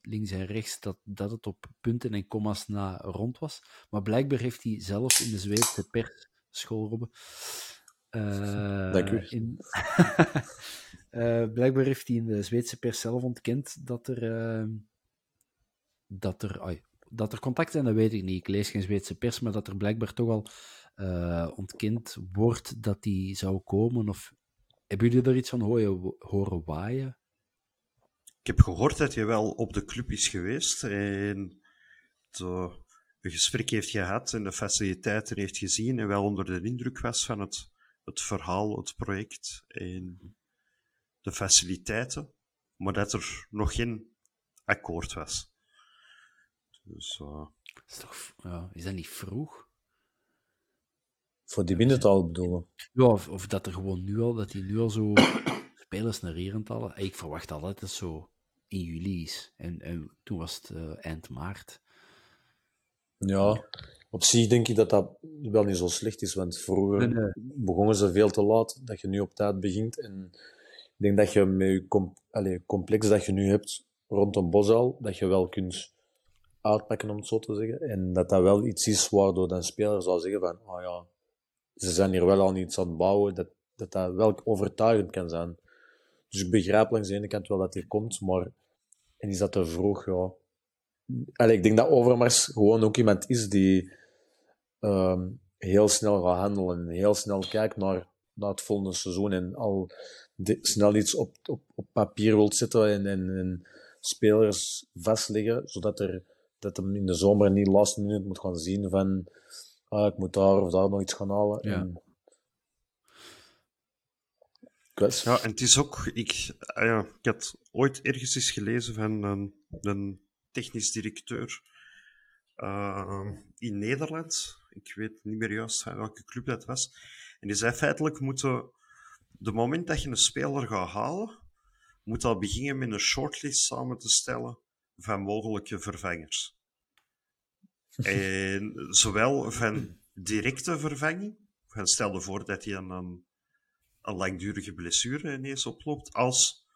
[SPEAKER 1] links en rechts dat, dat het op punten en commas na rond was. Maar blijkbaar heeft hij zelf in de Zweedse pers, schoolrobben,
[SPEAKER 3] Dank u.
[SPEAKER 1] in, Eh, blijkbaar heeft hij in de Zweedse pers zelf ontkend dat er, eh, dat er, dat er contact zijn, dat weet ik niet. Ik lees geen Zweedse pers, maar dat er blijkbaar toch al eh, ontkend wordt dat die zou komen. Of hebben jullie er iets van horen, horen waaien?
[SPEAKER 2] ik heb gehoord dat je wel op de club is geweest en een gesprek heeft gehad en de faciliteiten heeft gezien en wel onder de indruk was van het, het verhaal, het project en de faciliteiten, maar dat er nog geen akkoord was. Dus eh,
[SPEAKER 1] Is, toch, ja, is dat niet vroeg?
[SPEAKER 3] Voor die binnentaal bedoelen.
[SPEAKER 1] Ja, of, of dat er gewoon nu al, dat hij nu al zo spelers naar hier halen. Ik verwacht altijd dat het zo in juli is. En, en toen was het eh, eind maart.
[SPEAKER 3] Ja, op zich denk ik dat dat wel niet zo slecht is, want vroeger
[SPEAKER 1] Nee, nee.
[SPEAKER 3] begonnen ze veel te laat, dat je nu op tijd begint. En ik denk dat je met je complex dat je nu hebt rond een bosuil, dat je wel kunt uitpakken, om het zo te zeggen. En dat dat wel iets is waardoor een speler zou zeggen van, oh ja, ze zijn hier wel al iets aan het bouwen, dat dat, wel overtuigend kan zijn. Dus ik begrijp langs de ene kant wel dat hij komt, maar en is dat te vroeg, ja. Allee, ik denk dat Overmars gewoon ook iemand is die um, heel snel gaat handelen en heel snel kijkt naar, naar het volgende seizoen en al snel iets op, op, op papier wilt zetten en, en, en spelers vastleggen, zodat er dat hem in de zomer niet last minute moet gaan zien van ah, ik moet daar of daar nog iets gaan halen.
[SPEAKER 1] Ja.
[SPEAKER 3] En,
[SPEAKER 2] ja, en het is ook, ik, ah ja, ik had ooit ergens eens gelezen van een, een technisch directeur uh, in Nederland. Ik weet niet meer juist welke club dat was. En die zei feitelijk moeten, de moment dat je een speler gaat halen, moet al beginnen met een shortlist samen te stellen van mogelijke vervangers. en zowel van directe vervanging, van stel je voor dat hij een, een, een langdurige blessure ineens oploopt, als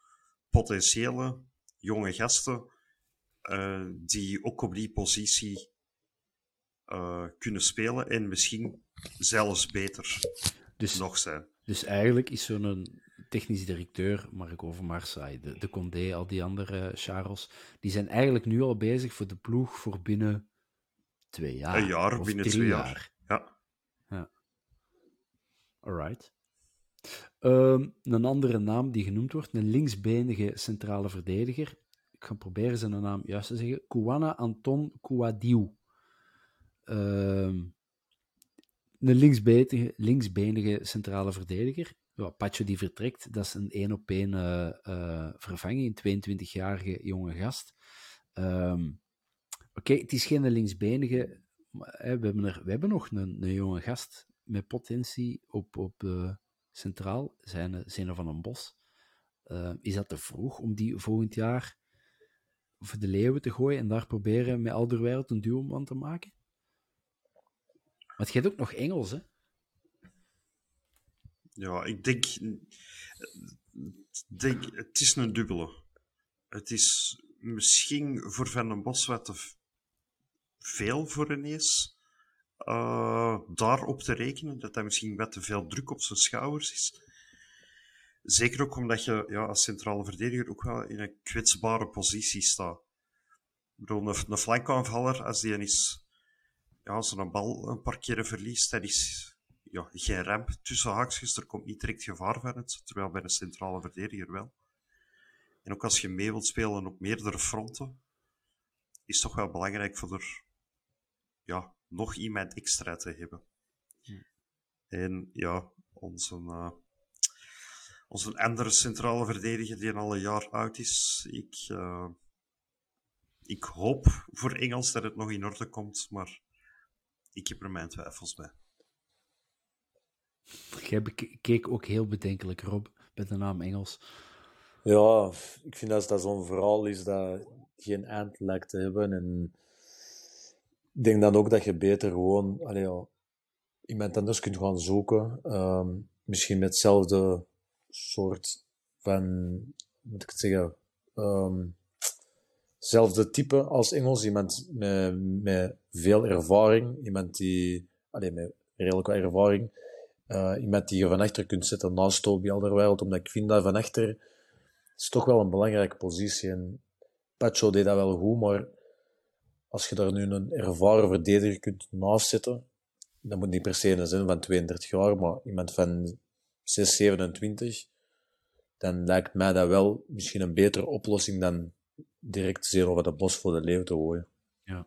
[SPEAKER 2] potentiële jonge gasten uh, die ook op die positie uh, kunnen spelen en misschien zelfs beter
[SPEAKER 1] dus,
[SPEAKER 2] nog zijn.
[SPEAKER 1] Dus eigenlijk is zo'n technisch directeur, Mark Overmars, de, de Condé, al die andere Charles, die zijn eigenlijk nu al bezig voor de ploeg voor binnen twee jaar.
[SPEAKER 2] Een jaar,
[SPEAKER 1] of
[SPEAKER 2] binnen twee jaar. Ja.
[SPEAKER 1] ja. Alright. Um, een andere naam die genoemd wordt, een linksbenige centrale verdediger. Ik ga proberen zijn naam juist te zeggen. Kouana Anton Kouadiou. Um, een linksbenige, linksbenige centrale verdediger. Ja, Pacho die vertrekt, dat is een één op één uh, uh, vervanging, een 22-jarige jonge gast. Um, Oké, het is geen linksbenige, we, hebben er, we hebben nog een, een jonge gast met potentie op, op uh, centraal, zijn Zeno van een Bos. is dat te vroeg om die volgend jaar voor de leeuwen te gooien en daar proberen met Alderweireld een duo aan te maken? Want je hebt ook nog Engels, hè?
[SPEAKER 2] Ja, ik denk, denk... Het is een dubbele. Het is misschien voor Van den Bos wat te veel voor ineens uh, daarop te rekenen. Dat dat misschien wat te veel druk op zijn schouders is. Zeker ook omdat je ja, als centrale verdediger ook wel in een kwetsbare positie staat. Ik bedoel, een, een flankaanvaller, als die is ja, als er een bal een paar keren verliest, dat is ja, geen ramp tussen haakjes. Er komt niet direct gevaar van het, terwijl bij een centrale verdediger wel. En ook als je mee wilt spelen op meerdere fronten, is het toch wel belangrijk voor er ja, nog iemand extra te hebben. En ja, onze, uh, onze andere centrale verdediger die al een jaar oud is, ik, uh, ik hoop voor Engels dat het nog in orde komt, maar ik heb er mijn twijfels bij.
[SPEAKER 1] Jij keek ook heel bedenkelijk, Rob, met de naam Engels.
[SPEAKER 3] Ja, ik vind dat dat zo'n verhaal is dat geen eind lijkt te hebben. En ik denk dan ook dat je beter gewoon allee, ja, iemand anders kunt gaan zoeken. Um, misschien met hetzelfde soort van, moet ik het zeggen, um, hetzelfde type als Engels. Iemand met, met veel ervaring. Iemand die, allee, met redelijk ervaring. Uh, iemand die je van achter kunt zetten naast Toby Alderweireld. Omdat ik vind dat van achter is toch wel een belangrijke positie. En Pacho deed dat wel goed, maar als je daar nu een ervaren verdediger kunt naast zetten, dat moet niet per se een zin van 32 jaar, maar iemand van 6, 27, dan lijkt mij dat wel misschien een betere oplossing dan direct Zeno van een Bos voor de leeuw te gooien.
[SPEAKER 1] Ja.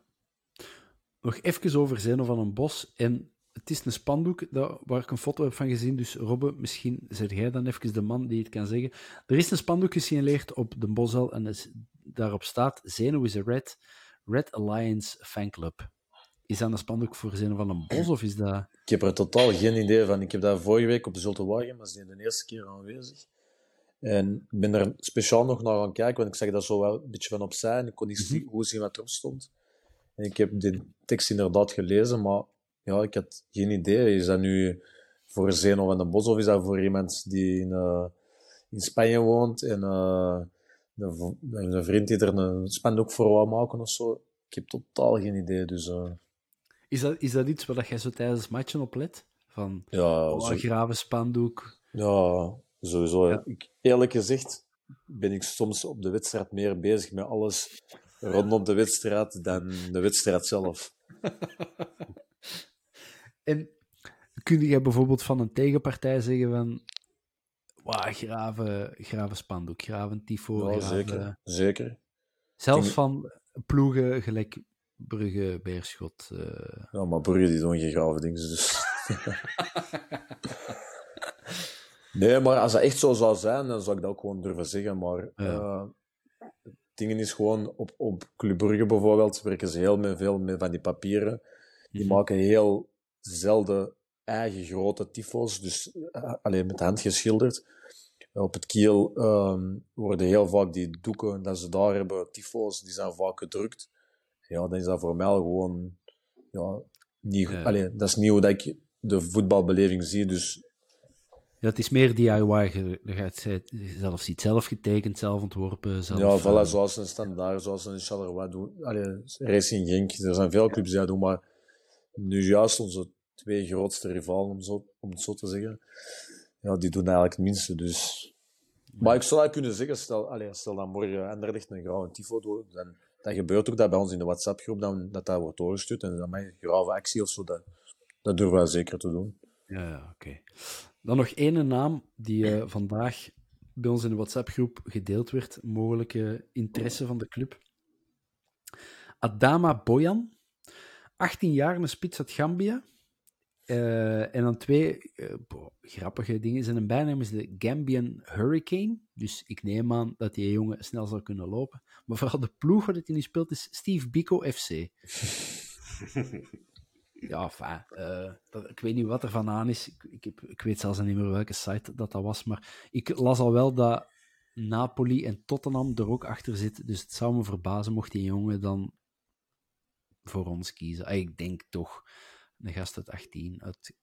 [SPEAKER 1] Nog even over Zeno van een Bos. En het is een spandoek dat, waar ik een foto heb van gezien. Dus Robbe, misschien zeg jij dan even de man die het kan zeggen. Er is een spandoek gesignaleerd op de Bosel en is, daarop staat Zeno is a Red, Red Alliance Fanclub. Is dat een spandoek voor Zeno van een Bos of is dat...
[SPEAKER 3] Ik heb er totaal geen idee van. Ik heb dat vorige week op de Zulte Wagen, maar ze de eerste keer aanwezig. En ik ben er speciaal nog naar gaan kijken, want ik zag dat zo wel een beetje van opzij en ik kon niet mm -hmm. zien wat erop stond. En ik heb de tekst inderdaad gelezen, maar ja, ik had geen idee. Is dat nu voor Zeno van den Bos of is dat voor iemand die in, uh, in Spanje woont en uh, een, een, vriend die er een spandoek voor wou maken of zo? ik heb totaal geen idee. Dus, uh...
[SPEAKER 1] is, dat, is dat iets waar jij zo tijdens matchen op let? Van
[SPEAKER 3] ja,
[SPEAKER 1] oh, zo... graven spandoek?
[SPEAKER 3] Ja, sowieso. Ja. Ik, eerlijk gezegd ben ik soms op de wedstrijd meer bezig met alles rondom de wedstrijd dan de wedstrijd zelf.
[SPEAKER 1] en kun je bijvoorbeeld van een tegenpartij zeggen van wow, graven, graven spandoek, graven tifo,
[SPEAKER 3] ja,
[SPEAKER 1] graven...
[SPEAKER 3] Zeker, zeker.
[SPEAKER 1] Zelfs van ploegen gelijk Brugge, Beerschot. Uh...
[SPEAKER 3] Ja, maar Brugge die doen geen grave dingen, dus... nee, maar als dat echt zo zou zijn, dan zou ik dat ook gewoon durven zeggen, maar... Uh, dingen is gewoon, op, op Club Brugge bijvoorbeeld, werken ze heel met veel met van die papieren. Die -hmm. maken heel zelden eigen grote tyfo's, dus uh, alleen met de hand geschilderd. Op het kiel um, worden heel vaak die doeken dat ze daar hebben, tyfo's, die zijn vaak gedrukt. Ja, dan is dat voor mij gewoon ja, niet, ja. Allee, dat is niet hoe dat ik de voetbalbeleving zie, dus
[SPEAKER 1] ja, het is meer DIY. Je, gaat zelf ziet zelf getekend, zelf ontworpen. Zelf,
[SPEAKER 3] ja, voilà, zoals een standaard, zoals een Charleroi doen. Allee, Racing Genk, er zijn veel clubs die dat doen, maar nu juist onze twee grootste rivalen, om, zo, om het zo te zeggen, ja, die doen eigenlijk het minste. Dus... Maar ik zou kunnen zeggen, stel, allee, stel dat morgen Anderlecht een grauwe tifo doet, dan, dan gebeurt ook dat bij ons in de WhatsApp-groep, dan, dat dat wordt doorgestuurd en dan een grauwe actie of zo, dat, dat durven wij zeker te doen.
[SPEAKER 1] Ja, ja oké. Okay. Dan nog één naam die uh, vandaag bij ons in de WhatsApp-groep gedeeld werd, mogelijke interesse van de club. Adama Boyan, 18 jaar, een spits uit Gambia. Uh, en dan twee uh, boh, grappige dingen. Zijn bijnaam is de Gambian Hurricane. Dus ik neem aan dat die jongen snel zal kunnen lopen. Maar vooral de ploeg waar hij nu speelt is Steve Biko FC. ja, dat, ik weet niet wat er van aan is. Ik, ik, weet zelfs niet meer welke site dat, dat was. Maar ik las al wel dat Napoli en Tottenham er ook achter zitten. Dus het zou me verbazen mocht die jongen dan voor ons kiezen. Ik denk toch een gast uit 18, uit,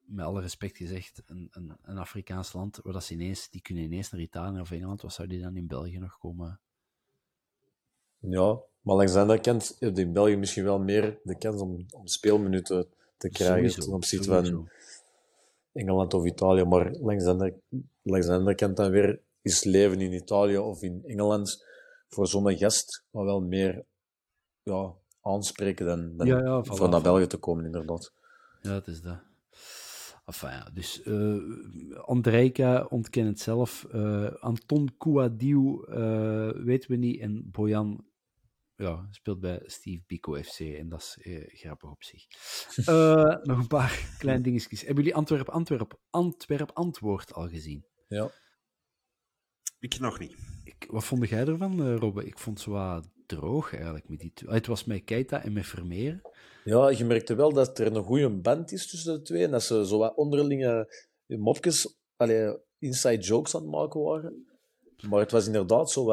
[SPEAKER 1] met alle respect gezegd, een, een, Afrikaans land, waar dat ineens, die kunnen ineens naar Italië of Engeland, wat zou die dan in België nog komen?
[SPEAKER 3] Ja, maar langs de andere kant heeft in België misschien wel meer de kans om, om speelminuten te krijgen sowieso, ten opzichte van Engeland of Italië. Maar langs de, andere, langs de andere kant dan weer is leven in Italië of in Engeland voor zo'n gast maar wel meer ja, aanspreken dan, dan ja, ja, voor naar België te komen, inderdaad.
[SPEAKER 1] Ja, het is dat. Enfin, ja, dus uh, Andrejka ontkent het zelf. Uh, Anton Kouadiou uh, weten we niet. En Bojan ja, speelt bij Steve Biko FC. En dat is grappig op zich. nog een paar kleine dingetjes. Hebben jullie Antwerp, Antwerp, Antwerp Antwoord al gezien?
[SPEAKER 3] Ja.
[SPEAKER 2] Ik nog niet.
[SPEAKER 1] Ik, wat vond jij ervan, Robbe? Ik vond het zo droog eigenlijk. Met die het was met Keita en met Vermeer.
[SPEAKER 3] Ja, je merkte wel dat er een goede band is tussen de twee. En dat ze zo wat onderlinge mopjes, allee, inside jokes aan het maken waren. Maar het was inderdaad zo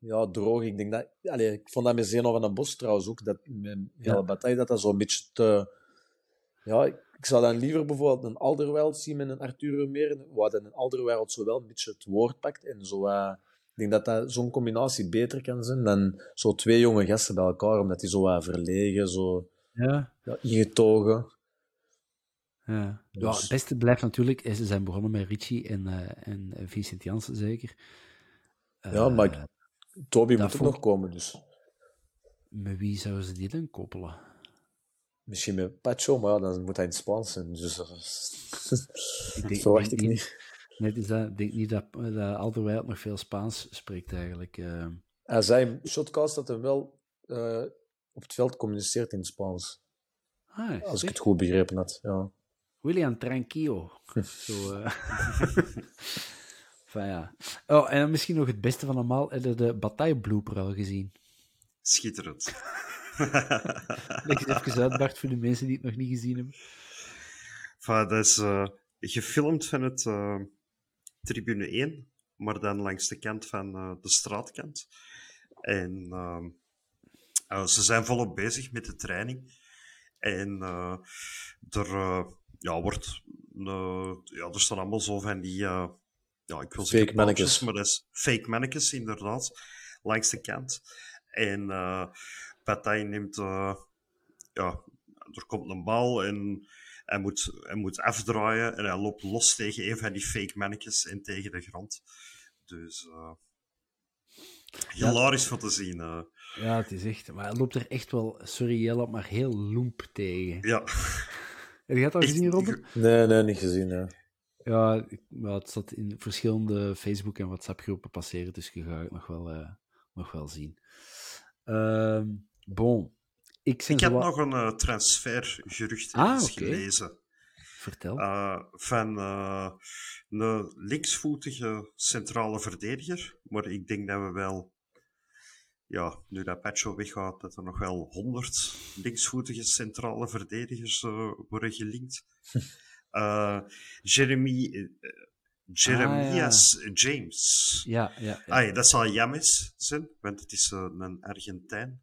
[SPEAKER 3] ja, droog. Ik, denk dat, allee, ik vond dat met Zeno van den Bos trouwens ook. Dat met hele ja. bataille dat dat zo'n beetje te... Ja, ik zou dan liever bijvoorbeeld een Alderweireld zien met een Arthur Vermeer. Waar dan een Alderweireld zo wel een beetje het woord pakt. En zo uh, ik denk dat, dat zo'n combinatie beter kan zijn dan zo twee jonge gasten bij elkaar. Omdat die zo wat verlegen, zo
[SPEAKER 1] ja.
[SPEAKER 3] Ja, ingetogen.
[SPEAKER 1] Ja. Dus... ja, het beste blijft natuurlijk, ze zijn begonnen met Richie en, uh, en Vincent Janssen zeker.
[SPEAKER 3] Ja, maar Toby moet ook nog komen, dus.
[SPEAKER 1] Met wie zouden ze die dan koppelen?
[SPEAKER 3] Misschien met Pacho, maar ja, dan moet hij in het Spaans zijn. Dus ik denk, verwacht ik niet.
[SPEAKER 1] Net is dat, ik denk niet dat, dat Alderweireld nog veel Spaans spreekt eigenlijk. Uh...
[SPEAKER 3] Hij zei shotcast dat hij wel uh, op het veld communiceert in het Spaans.
[SPEAKER 1] Ah,
[SPEAKER 3] als ik het goed begrepen had, ja.
[SPEAKER 1] William Tranquillo. Zo, uh... ja. Oh, en misschien nog het beste van allemaal, heb je de bataille-blooper al gezien?
[SPEAKER 2] Schitterend.
[SPEAKER 1] Leg eens even uit, Bart, voor de mensen die het nog niet gezien hebben.
[SPEAKER 2] Enfin, dat is uh, gefilmd van het uh, tribune 1, maar dan langs de kant van uh, de straatkant. En uh, ze zijn volop bezig met de training. En er ja, wordt, ja, er staan allemaal zo van die, ja, ik wil
[SPEAKER 3] fake mannetjes,
[SPEAKER 2] maar dat is fake mannetjes inderdaad, langs de kant. En uh, Bataille neemt, uh, ja, er komt een bal en hij moet, hij moet afdraaien en hij loopt los tegen een van die fake mannetjes en tegen de grond. Dus uh, hilarisch ja. voor te zien. Uh.
[SPEAKER 1] Ja, het is echt... Maar hij loopt er echt wel, sorry Jelle, maar heel loemp tegen.
[SPEAKER 2] Ja.
[SPEAKER 1] Heb je dat al gezien, Robert?
[SPEAKER 3] Nee, nee, niet gezien, nee.
[SPEAKER 1] Ja, maar het zat in verschillende Facebook- en WhatsApp-groepen passeren, dus je gaat het nog wel, uh, nog wel zien. Uh, bon. Ik,
[SPEAKER 2] ik heb nog een uh, transfergerucht
[SPEAKER 1] ah,
[SPEAKER 2] okay. gelezen.
[SPEAKER 1] Vertel.
[SPEAKER 2] Uh, van een linksvoetige centrale verdediger. Maar ik denk dat we wel, ja, nu dat Pacho weggaat, dat er nog wel honderd linksvoetige centrale verdedigers worden gelinkt. Jeremy, Jeremias
[SPEAKER 1] ah, ja.
[SPEAKER 2] James.
[SPEAKER 1] Ja, ja. ja.
[SPEAKER 2] Ah, dat zal James zijn, want het is een Argentijn.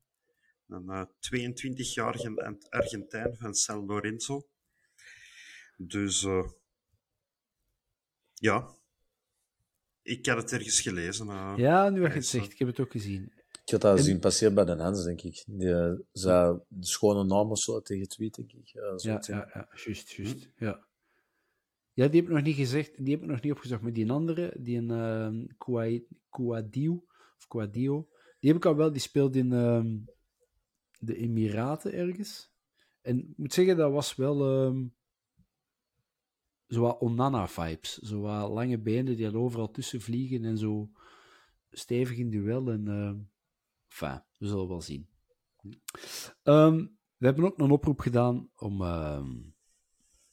[SPEAKER 2] Een 22-jarige Argentijn van San Lorenzo. Dus uh, ja, ik had het ergens gelezen. Uh,
[SPEAKER 1] ja, nu heb je het zegt, ik heb het ook gezien.
[SPEAKER 3] Ik had dat en... zien passeren bij de Hans, denk ik. Die uh, zei de schone naam of zo tegen tweet, denk ik.
[SPEAKER 1] Ja, ja, ja, ja, juist, juist. Hm? Ja. Ja, die heb ik nog niet gezegd, die heb ik nog niet opgezocht, maar die andere, die een uh, of Quadio, die heb ik al wel, die speelt in uh, de Emiraten ergens. En ik moet zeggen, dat was wel... Um, zo wat Onana-vibes. Zo wat lange benen die er overal tussen vliegen en zo stevig in duel. En, uh, enfin, we zullen wel zien. We hebben ook een oproep gedaan om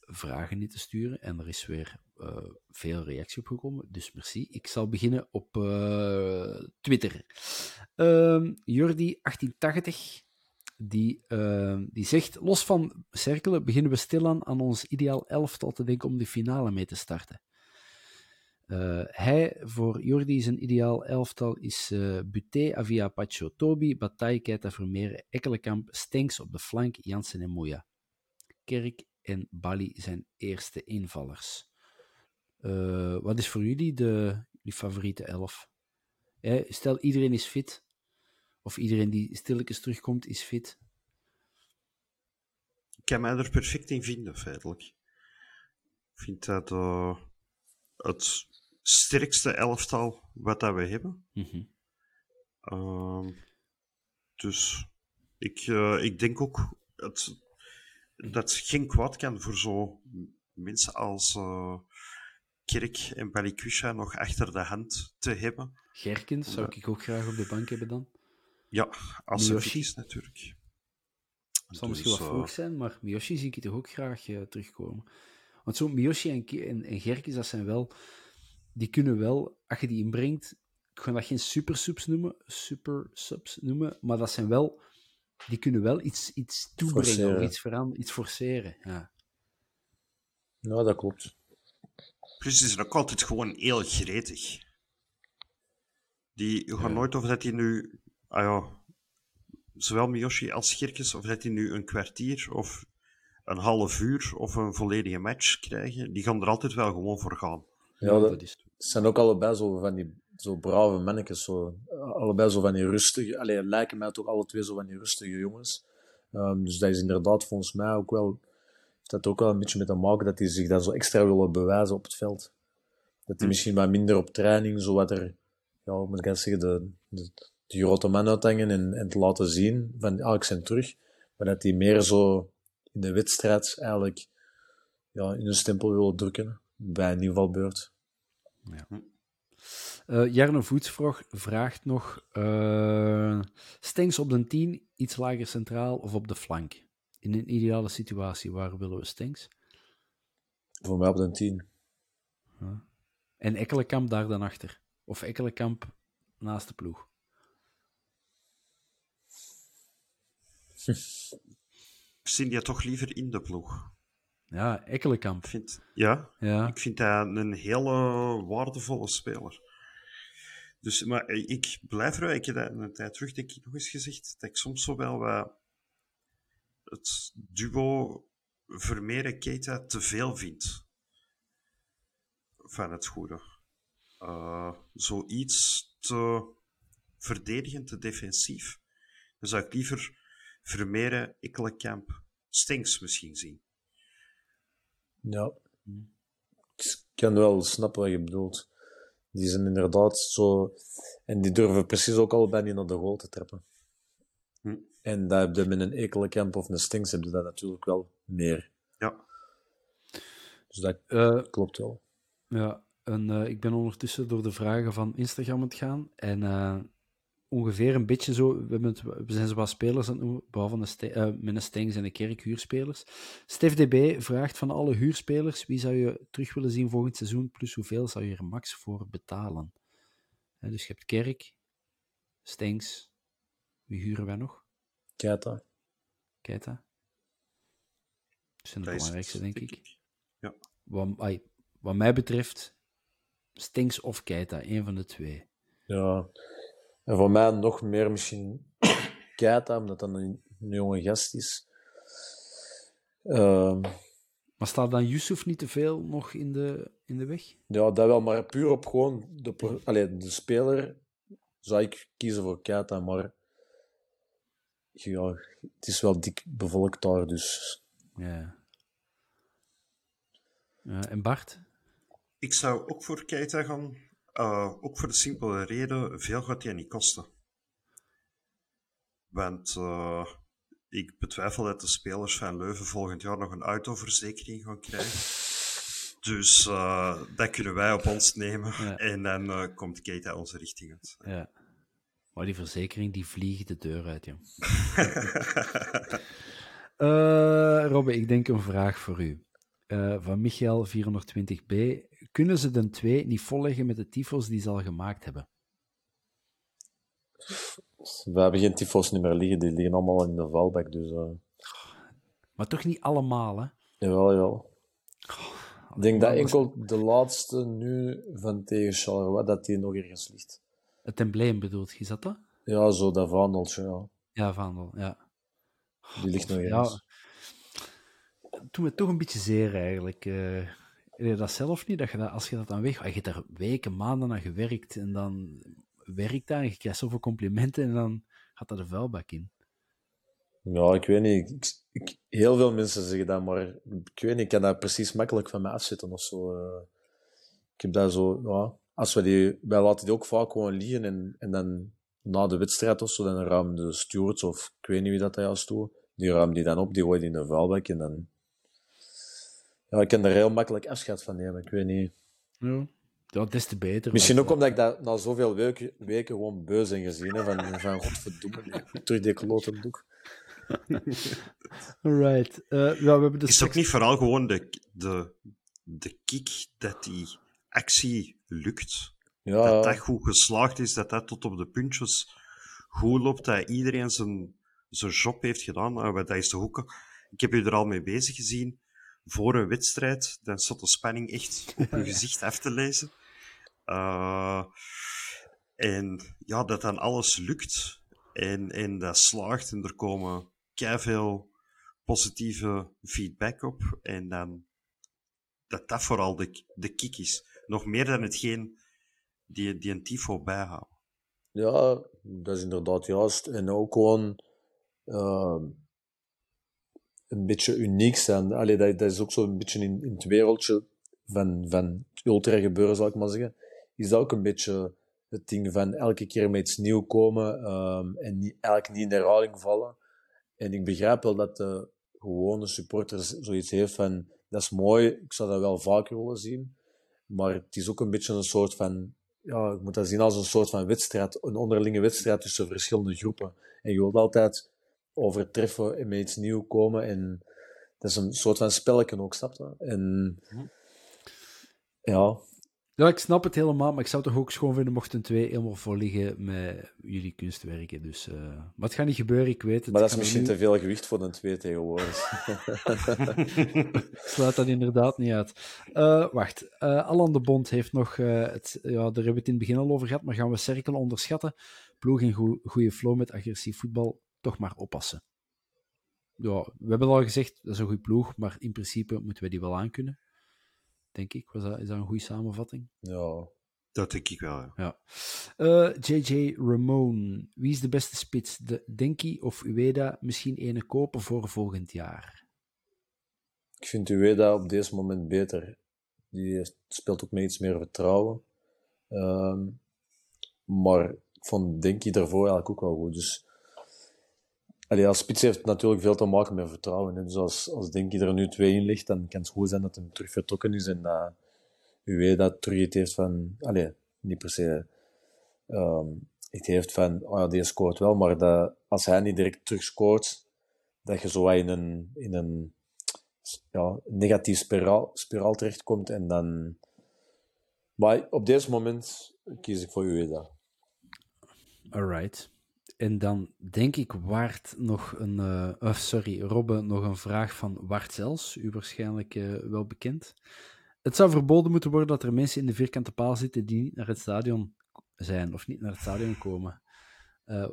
[SPEAKER 1] vragen in te sturen. En er is weer uh, veel reactie op gekomen. Dus merci. Ik zal beginnen op uh, Twitter. Jordi1880 die, uh, die zegt, los van cirkelen beginnen we stilaan aan ons ideaal elftal te denken om de finale mee te starten. Uh, hij, voor Jordi, zijn ideaal elftal is uh, Buté, Avia, Pacho, Tobi, Bataille, Keita, Vermeer, Ekkelenkamp, Stenks op de flank, Jansen en Moya. Kerk en Bali zijn eerste invallers. Uh, wat is voor jullie de die favoriete elf? Stel, iedereen is fit. Of iedereen die stilletjes terugkomt, is fit.
[SPEAKER 2] Ik kan mij er perfect in vinden, feitelijk. Ik vind dat uh, het sterkste elftal wat dat we hebben.
[SPEAKER 1] Mm -hmm.
[SPEAKER 2] uh, dus ik, uh, ik denk ook het, dat geen kwaad kan voor zo mensen als uh, Kerk en Balikwisha nog achter de hand te hebben.
[SPEAKER 1] Gerkens zou ik ook graag op de bank hebben dan.
[SPEAKER 2] Ja, als het is natuurlijk.
[SPEAKER 1] Het zal misschien dus, wat vroeg zijn, maar Miyoshi zie ik toch ook graag uh, terugkomen. Want zo Miyoshi en, en, en Gerkens, dat zijn wel... Die kunnen wel, als je die inbrengt... Ik ga dat geen super subs noemen, super subs noemen, maar dat zijn wel... Die kunnen wel iets, iets toebrengen forceren. of iets veranderen, iets forceren. Ja.
[SPEAKER 3] ja, dat klopt.
[SPEAKER 2] Plus, die zijn ook altijd gewoon heel gretig. Die gaan ja. nooit over dat hij nu ah ja, zowel Miyoshi als Schirkes, of dat die nu een kwartier of een half uur of een volledige match krijgen, die gaan er altijd wel gewoon voor gaan.
[SPEAKER 3] Ja, dat, dat zijn ook allebei zo van die zo brave mannetjes, zo, allebei zo van die rustige, alleen lijken mij toch alle twee zo van die rustige jongens. Um, dus dat is inderdaad volgens mij ook wel, heeft dat ook wel een beetje met te maken dat die zich dan zo extra willen bewijzen op het veld. Dat die hm. misschien wat minder op training, zo wat er, ja, hoe moet ik zeggen, de, de de grote man uithangen en, en te laten zien van, ah, ik ben terug. Maar dat die meer zo in de wedstrijd eigenlijk ja, in een stempel willen drukken bij een invalbeurt.
[SPEAKER 1] Ja. Uh, Jarno Voetsvrog vraagt nog: uh, Stengs op de 10, iets lager centraal of op de flank? In een ideale situatie, waar willen we Stengs?
[SPEAKER 3] Voor mij op de 10.
[SPEAKER 1] Uh. En Ekkelenkamp daar dan achter? Of Ekkelenkamp naast de ploeg?
[SPEAKER 2] Ik zie die toch liever in de ploeg.
[SPEAKER 1] Ja, Ekkelenkamp.
[SPEAKER 2] Vind, ja,
[SPEAKER 1] ja,
[SPEAKER 2] ik vind dat een hele waardevolle speler. Dus, maar ik blijf erbij, ik heb dat een tijd terug denk ik nog eens gezegd, dat ik soms zo wel wat het duo Vermeer Keita te veel vind. Van het goede. Uh, zoiets te verdedigend, te defensief. Dan zou ik liever Vermeeren, Ikkelenkamp, Stinks misschien zien.
[SPEAKER 3] Ja. Ik kan wel snappen wat je bedoelt. Die zijn inderdaad zo... En die durven precies ook allebei niet naar de goal te trappen.
[SPEAKER 2] Hm.
[SPEAKER 3] En dat heb je met een Ekelenkamp of een Stinks heb je dat natuurlijk wel meer.
[SPEAKER 2] Ja.
[SPEAKER 3] Dus dat
[SPEAKER 1] Eh,
[SPEAKER 3] klopt wel.
[SPEAKER 1] Ja, en eh, ik ben ondertussen door de vragen van Instagram aan het gaan. En eh, ongeveer een beetje zo, we, hebben het, we zijn zo wat spelers aan het noemen, behalve eh, met een Stengs en een Kerk huurspelers. Stef DB vraagt van alle huurspelers, wie zou je terug willen zien volgend seizoen, plus hoeveel zou je er max voor betalen? Hè, dus je hebt Kerk, Stengs, wie huren wij nog?
[SPEAKER 3] Keita.
[SPEAKER 1] Keita. Dat zijn de
[SPEAKER 2] Dat is het,
[SPEAKER 1] belangrijkste, denk ik.
[SPEAKER 2] Ja.
[SPEAKER 1] Wat, ai, wat mij betreft, Stinks of Keita, één van de twee.
[SPEAKER 3] Ja. En voor mij nog meer misschien Keita, omdat dat een, een jonge gast is. Ehm,
[SPEAKER 1] Maar staat dan Yusuf niet te veel nog in de, in de weg?
[SPEAKER 3] ja, dat wel, maar puur op gewoon de, allee, de speler zou ik kiezen voor Keita, maar ja, het is wel dik bevolkt daar, dus
[SPEAKER 1] Ja. Ja, en Bart?
[SPEAKER 2] Ik zou ook voor Keita gaan. Eh, ook voor de simpele reden, veel gaat hij niet kosten. Want eh, ik betwijfel dat de spelers van Leuven volgend jaar nog een autoverzekering gaan krijgen. Dus eh, dat kunnen wij op ons nemen.
[SPEAKER 1] Ja.
[SPEAKER 2] En dan komt Keita onze richting uit.
[SPEAKER 1] Ja. Maar die verzekering, die vliegt de deur uit, joh. Robbe, ik denk een vraag voor u. Van Michael 420b. Kunnen ze de 2 niet volleggen met de tyfos die ze al gemaakt hebben?
[SPEAKER 3] we hebben geen tyfo's niet meer liggen, die liggen allemaal in de valbak, dus uh,
[SPEAKER 1] Maar toch niet allemaal, hè?
[SPEAKER 3] jawel, jawel. Ik denk dat enkel de laatste nu van tegen Charleroi, dat die nog ergens ligt.
[SPEAKER 1] Het embleem bedoelt je, is dat dat?
[SPEAKER 3] Ja, zo dat vaandeltje, ja.
[SPEAKER 1] Ja, Vaandel, ja.
[SPEAKER 3] Die ligt nog
[SPEAKER 1] Ja,
[SPEAKER 3] ergens.
[SPEAKER 1] het doet me toch een beetje zeer eigenlijk. Eh heb je dat zelf niet? Dat je dat, als je dat dan weg... Je hebt daar weken, maanden aan gewerkt en dan werkt dat en je krijgt zoveel complimenten en dan gaat dat de vuilbak in.
[SPEAKER 3] Ja, ik weet niet. Heel veel mensen zeggen dat, maar ik weet niet, ik kan dat precies makkelijk van mij afzetten of zo. eh. ik heb dat zo, ja. Als we die, wij laten die ook vaak gewoon liggen en, en dan na de wedstrijd of zo, dan ruimen de stewards of ik weet niet wie dat dat juist doet, die ruimen die dan op, die gooien in de vuilbak en dan... Ja, ik kan er heel makkelijk afscheid van nemen, ik weet niet.
[SPEAKER 1] Ja, ja des te beter.
[SPEAKER 3] Misschien ook omdat ik dat na zoveel weken, weken gewoon beu ben gezien, hè, van, van godverdomme, terug die klote doek.
[SPEAKER 1] Alright. Eh, ja, we hebben de
[SPEAKER 2] Is het ook niet vooral gewoon de, de, de kick dat die actie lukt?
[SPEAKER 3] Ja,
[SPEAKER 2] dat dat goed geslaagd is, dat dat tot op de puntjes goed loopt, dat iedereen zijn, zijn job heeft gedaan. Nou, dat is de hoeken. Ik heb u er al mee bezig gezien. Voor een wedstrijd, dan zat de spanning echt op uw gezicht af te lezen. Eh, en ja, dat dan alles lukt en, en dat slaagt en er komen veel positieve feedback op. En dan dat dat vooral de, de kick is. Nog meer dan hetgeen die, die een tifo bijhouden.
[SPEAKER 3] Ja, dat is inderdaad juist. En ook gewoon ehm, een beetje uniek zijn. Allee, dat, is ook zo'n beetje in, in het wereldje van, van het ultra gebeuren, zal ik maar zeggen. Is dat ook een beetje het ding van elke keer met iets nieuws komen ehm, en niet, eigenlijk niet in de herhaling vallen. En ik begrijp wel dat de gewone supporter zoiets heeft van dat is mooi, ik zou dat wel vaker willen zien. Maar het is ook een beetje een soort van ja, ik moet dat zien als een soort van wedstrijd, een onderlinge wedstrijd tussen verschillende groepen. En je wilt altijd overtreffen en met iets nieuws komen. En dat is een soort van spelletje ook, snap je? En ja,
[SPEAKER 1] Ja, ik snap het helemaal, maar ik zou toch ook schoon vinden mochten twee helemaal vol liggen met jullie kunstwerken. Dus, maar het gaat niet gebeuren, ik weet het.
[SPEAKER 3] maar dat is misschien te veel gewicht voor een twee tegenwoordig.
[SPEAKER 1] Ik sluit dat inderdaad niet uit. Eh, wacht, eh Alan de Bond heeft nog, het, ja, daar hebben we het in het begin al over gehad, maar gaan we cirkelen onderschatten? Ploeg in goe- goede flow met agressief voetbal, toch maar oppassen. Ja, we hebben al gezegd, dat is een goede ploeg, maar in principe moeten we die wel aankunnen. Denk ik. Was dat, is dat een goede samenvatting?
[SPEAKER 3] ja,
[SPEAKER 2] Dat denk ik wel, ja.
[SPEAKER 1] Ja. Eh, JJ Ramone, wie is de beste spits? De Denki of Ueda? Misschien ene kopen voor volgend jaar.
[SPEAKER 3] Ik vind Ueda op deze moment beter. Die speelt ook met iets meer vertrouwen. Ehm, maar ik vond Denki daarvoor eigenlijk ook wel goed. Dus allee, als spits heeft natuurlijk veel te maken met vertrouwen. Hè. Dus als, als Denki er nu twee in ligt, dan kan het goed zijn dat hij terug vertrokken is en dat Ueda terug het heeft van... Allee, niet per se... Het heeft van, oh ja, die scoort wel, maar dat, als hij niet direct terug scoort, dat je zo in een, in een ja, negatief spiraal, spiraal terechtkomt en dan... Maar op deze moment kies ik voor Ueda.
[SPEAKER 1] Alright. En dan denk ik Waard nog een... Uh, sorry, Robbe nog een vraag van Wart zelfs. U waarschijnlijk uh, wel bekend. Het zou verboden moeten worden dat er mensen in de vierkante paal zitten die niet naar het stadion zijn of niet naar het stadion komen. Uh,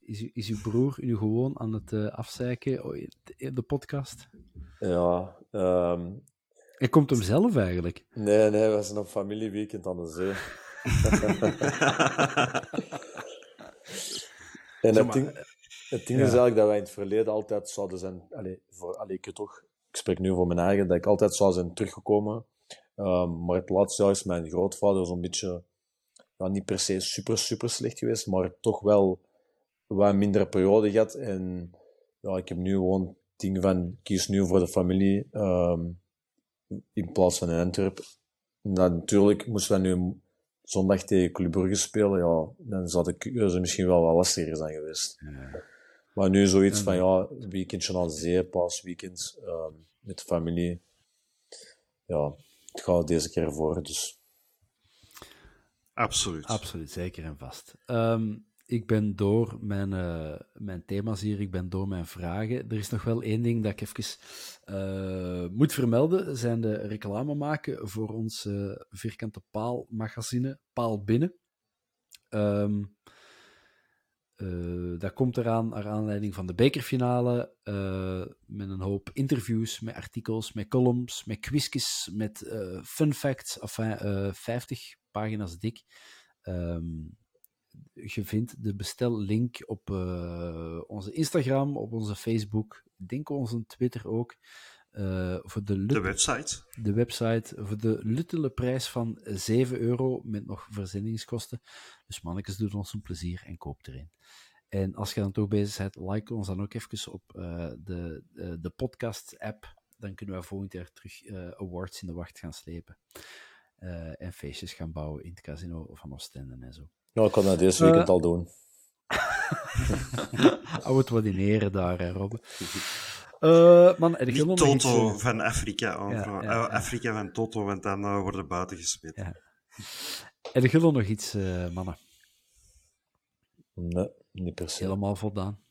[SPEAKER 1] is, is uw broer u gewoon aan het uh, afzeiken in de podcast?
[SPEAKER 3] Ja. Um...
[SPEAKER 1] Hij komt hem zelf eigenlijk?
[SPEAKER 3] Nee, nee, we zijn op familieweekend aan de zee. en het ding, het ding ja. is eigenlijk dat wij in het verleden altijd zouden zijn... Allee, voor, allee, ik toch ik spreek nu voor mijn eigen, dat ik altijd zou zijn teruggekomen. Um, maar het laatste jaar is mijn grootvader zo'n beetje, ja, niet per se super, super slecht geweest, maar toch wel wat mindere periode gehad. En ja, ik heb nu gewoon ding van, kies nu voor de familie um, in plaats van in Antwerp. Dan, natuurlijk moesten we nu zondag tegen Club Brugge spelen, ja, dan zou de keuze misschien wel wat lastiger zijn geweest. Ja. Maar nu zoiets van, ja, weekendje aan de zee, paasweekend, um, met de familie. Ja, het gaat deze keer voor, dus...
[SPEAKER 2] Absoluut.
[SPEAKER 1] Absoluut, zeker en vast. Um, ik ben door mijn, uh, mijn thema's hier, ik ben door mijn vragen. Er is nog wel één ding dat ik even uh, moet vermelden, zijn de reclame maken voor uh, vierkante paal magazine, Paal Binnen. Um, dat komt eraan naar aanleiding van de bekerfinale. Met een hoop interviews, met artikels, met columns, met quizjes, met fun facts. Enfin, 50 pagina's dik. Um, je vindt de bestellink op onze Instagram, op onze Facebook, ik denk onze Twitter ook. Uh, voor de,
[SPEAKER 2] de, website.
[SPEAKER 1] De website voor de luttele prijs van 7 euro met nog verzendingskosten. Dus mannetjes, doe ons een plezier en koop erin. En als je dan toch bezig bent, like ons dan ook even op uh, de, de podcast-app. Dan kunnen we volgend jaar terug awards in de wacht gaan slepen. en feestjes gaan bouwen in het casino van Oostende en zo.
[SPEAKER 3] Ja, ik kan dat deze weekend al doen.
[SPEAKER 1] Hou het wat in ere daar, hè, Robbe. Uh, man,
[SPEAKER 2] Niet Toto iets, van Afrika. Ja, ja, ja, Afrika van Toto, want dan uh, worden buiten gespeeld. Ja.
[SPEAKER 1] Er nog iets, mannen?
[SPEAKER 3] Nee, niet per se.
[SPEAKER 1] Helemaal voldaan?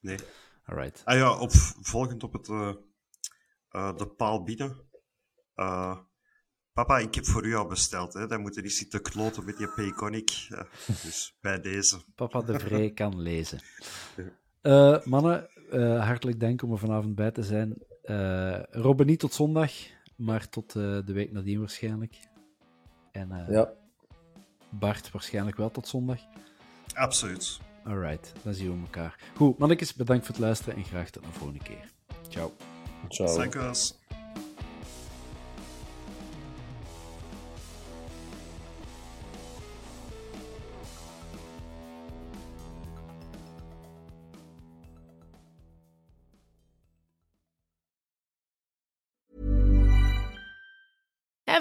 [SPEAKER 2] Nee.
[SPEAKER 1] Alright.
[SPEAKER 2] Ah ja, op, volgend op het, de paal bieden. Papa, ik heb voor u al besteld. Hè. Dan moet er niet zitten kloten met die Payconic. Ja, dus bij deze.
[SPEAKER 1] Papa de Vrij kan lezen. Uh, mannen, uh, hartelijk dank om er vanavond bij te zijn. Uh, Robben niet tot zondag, maar tot de week nadien waarschijnlijk. En
[SPEAKER 3] ja.
[SPEAKER 1] Bart waarschijnlijk wel tot zondag.
[SPEAKER 2] Absoluut.
[SPEAKER 1] Alright, dan zien we elkaar. Goed, mannetjes, bedankt voor het luisteren en graag tot de volgende keer. Ciao.
[SPEAKER 3] Ciao.
[SPEAKER 2] Dank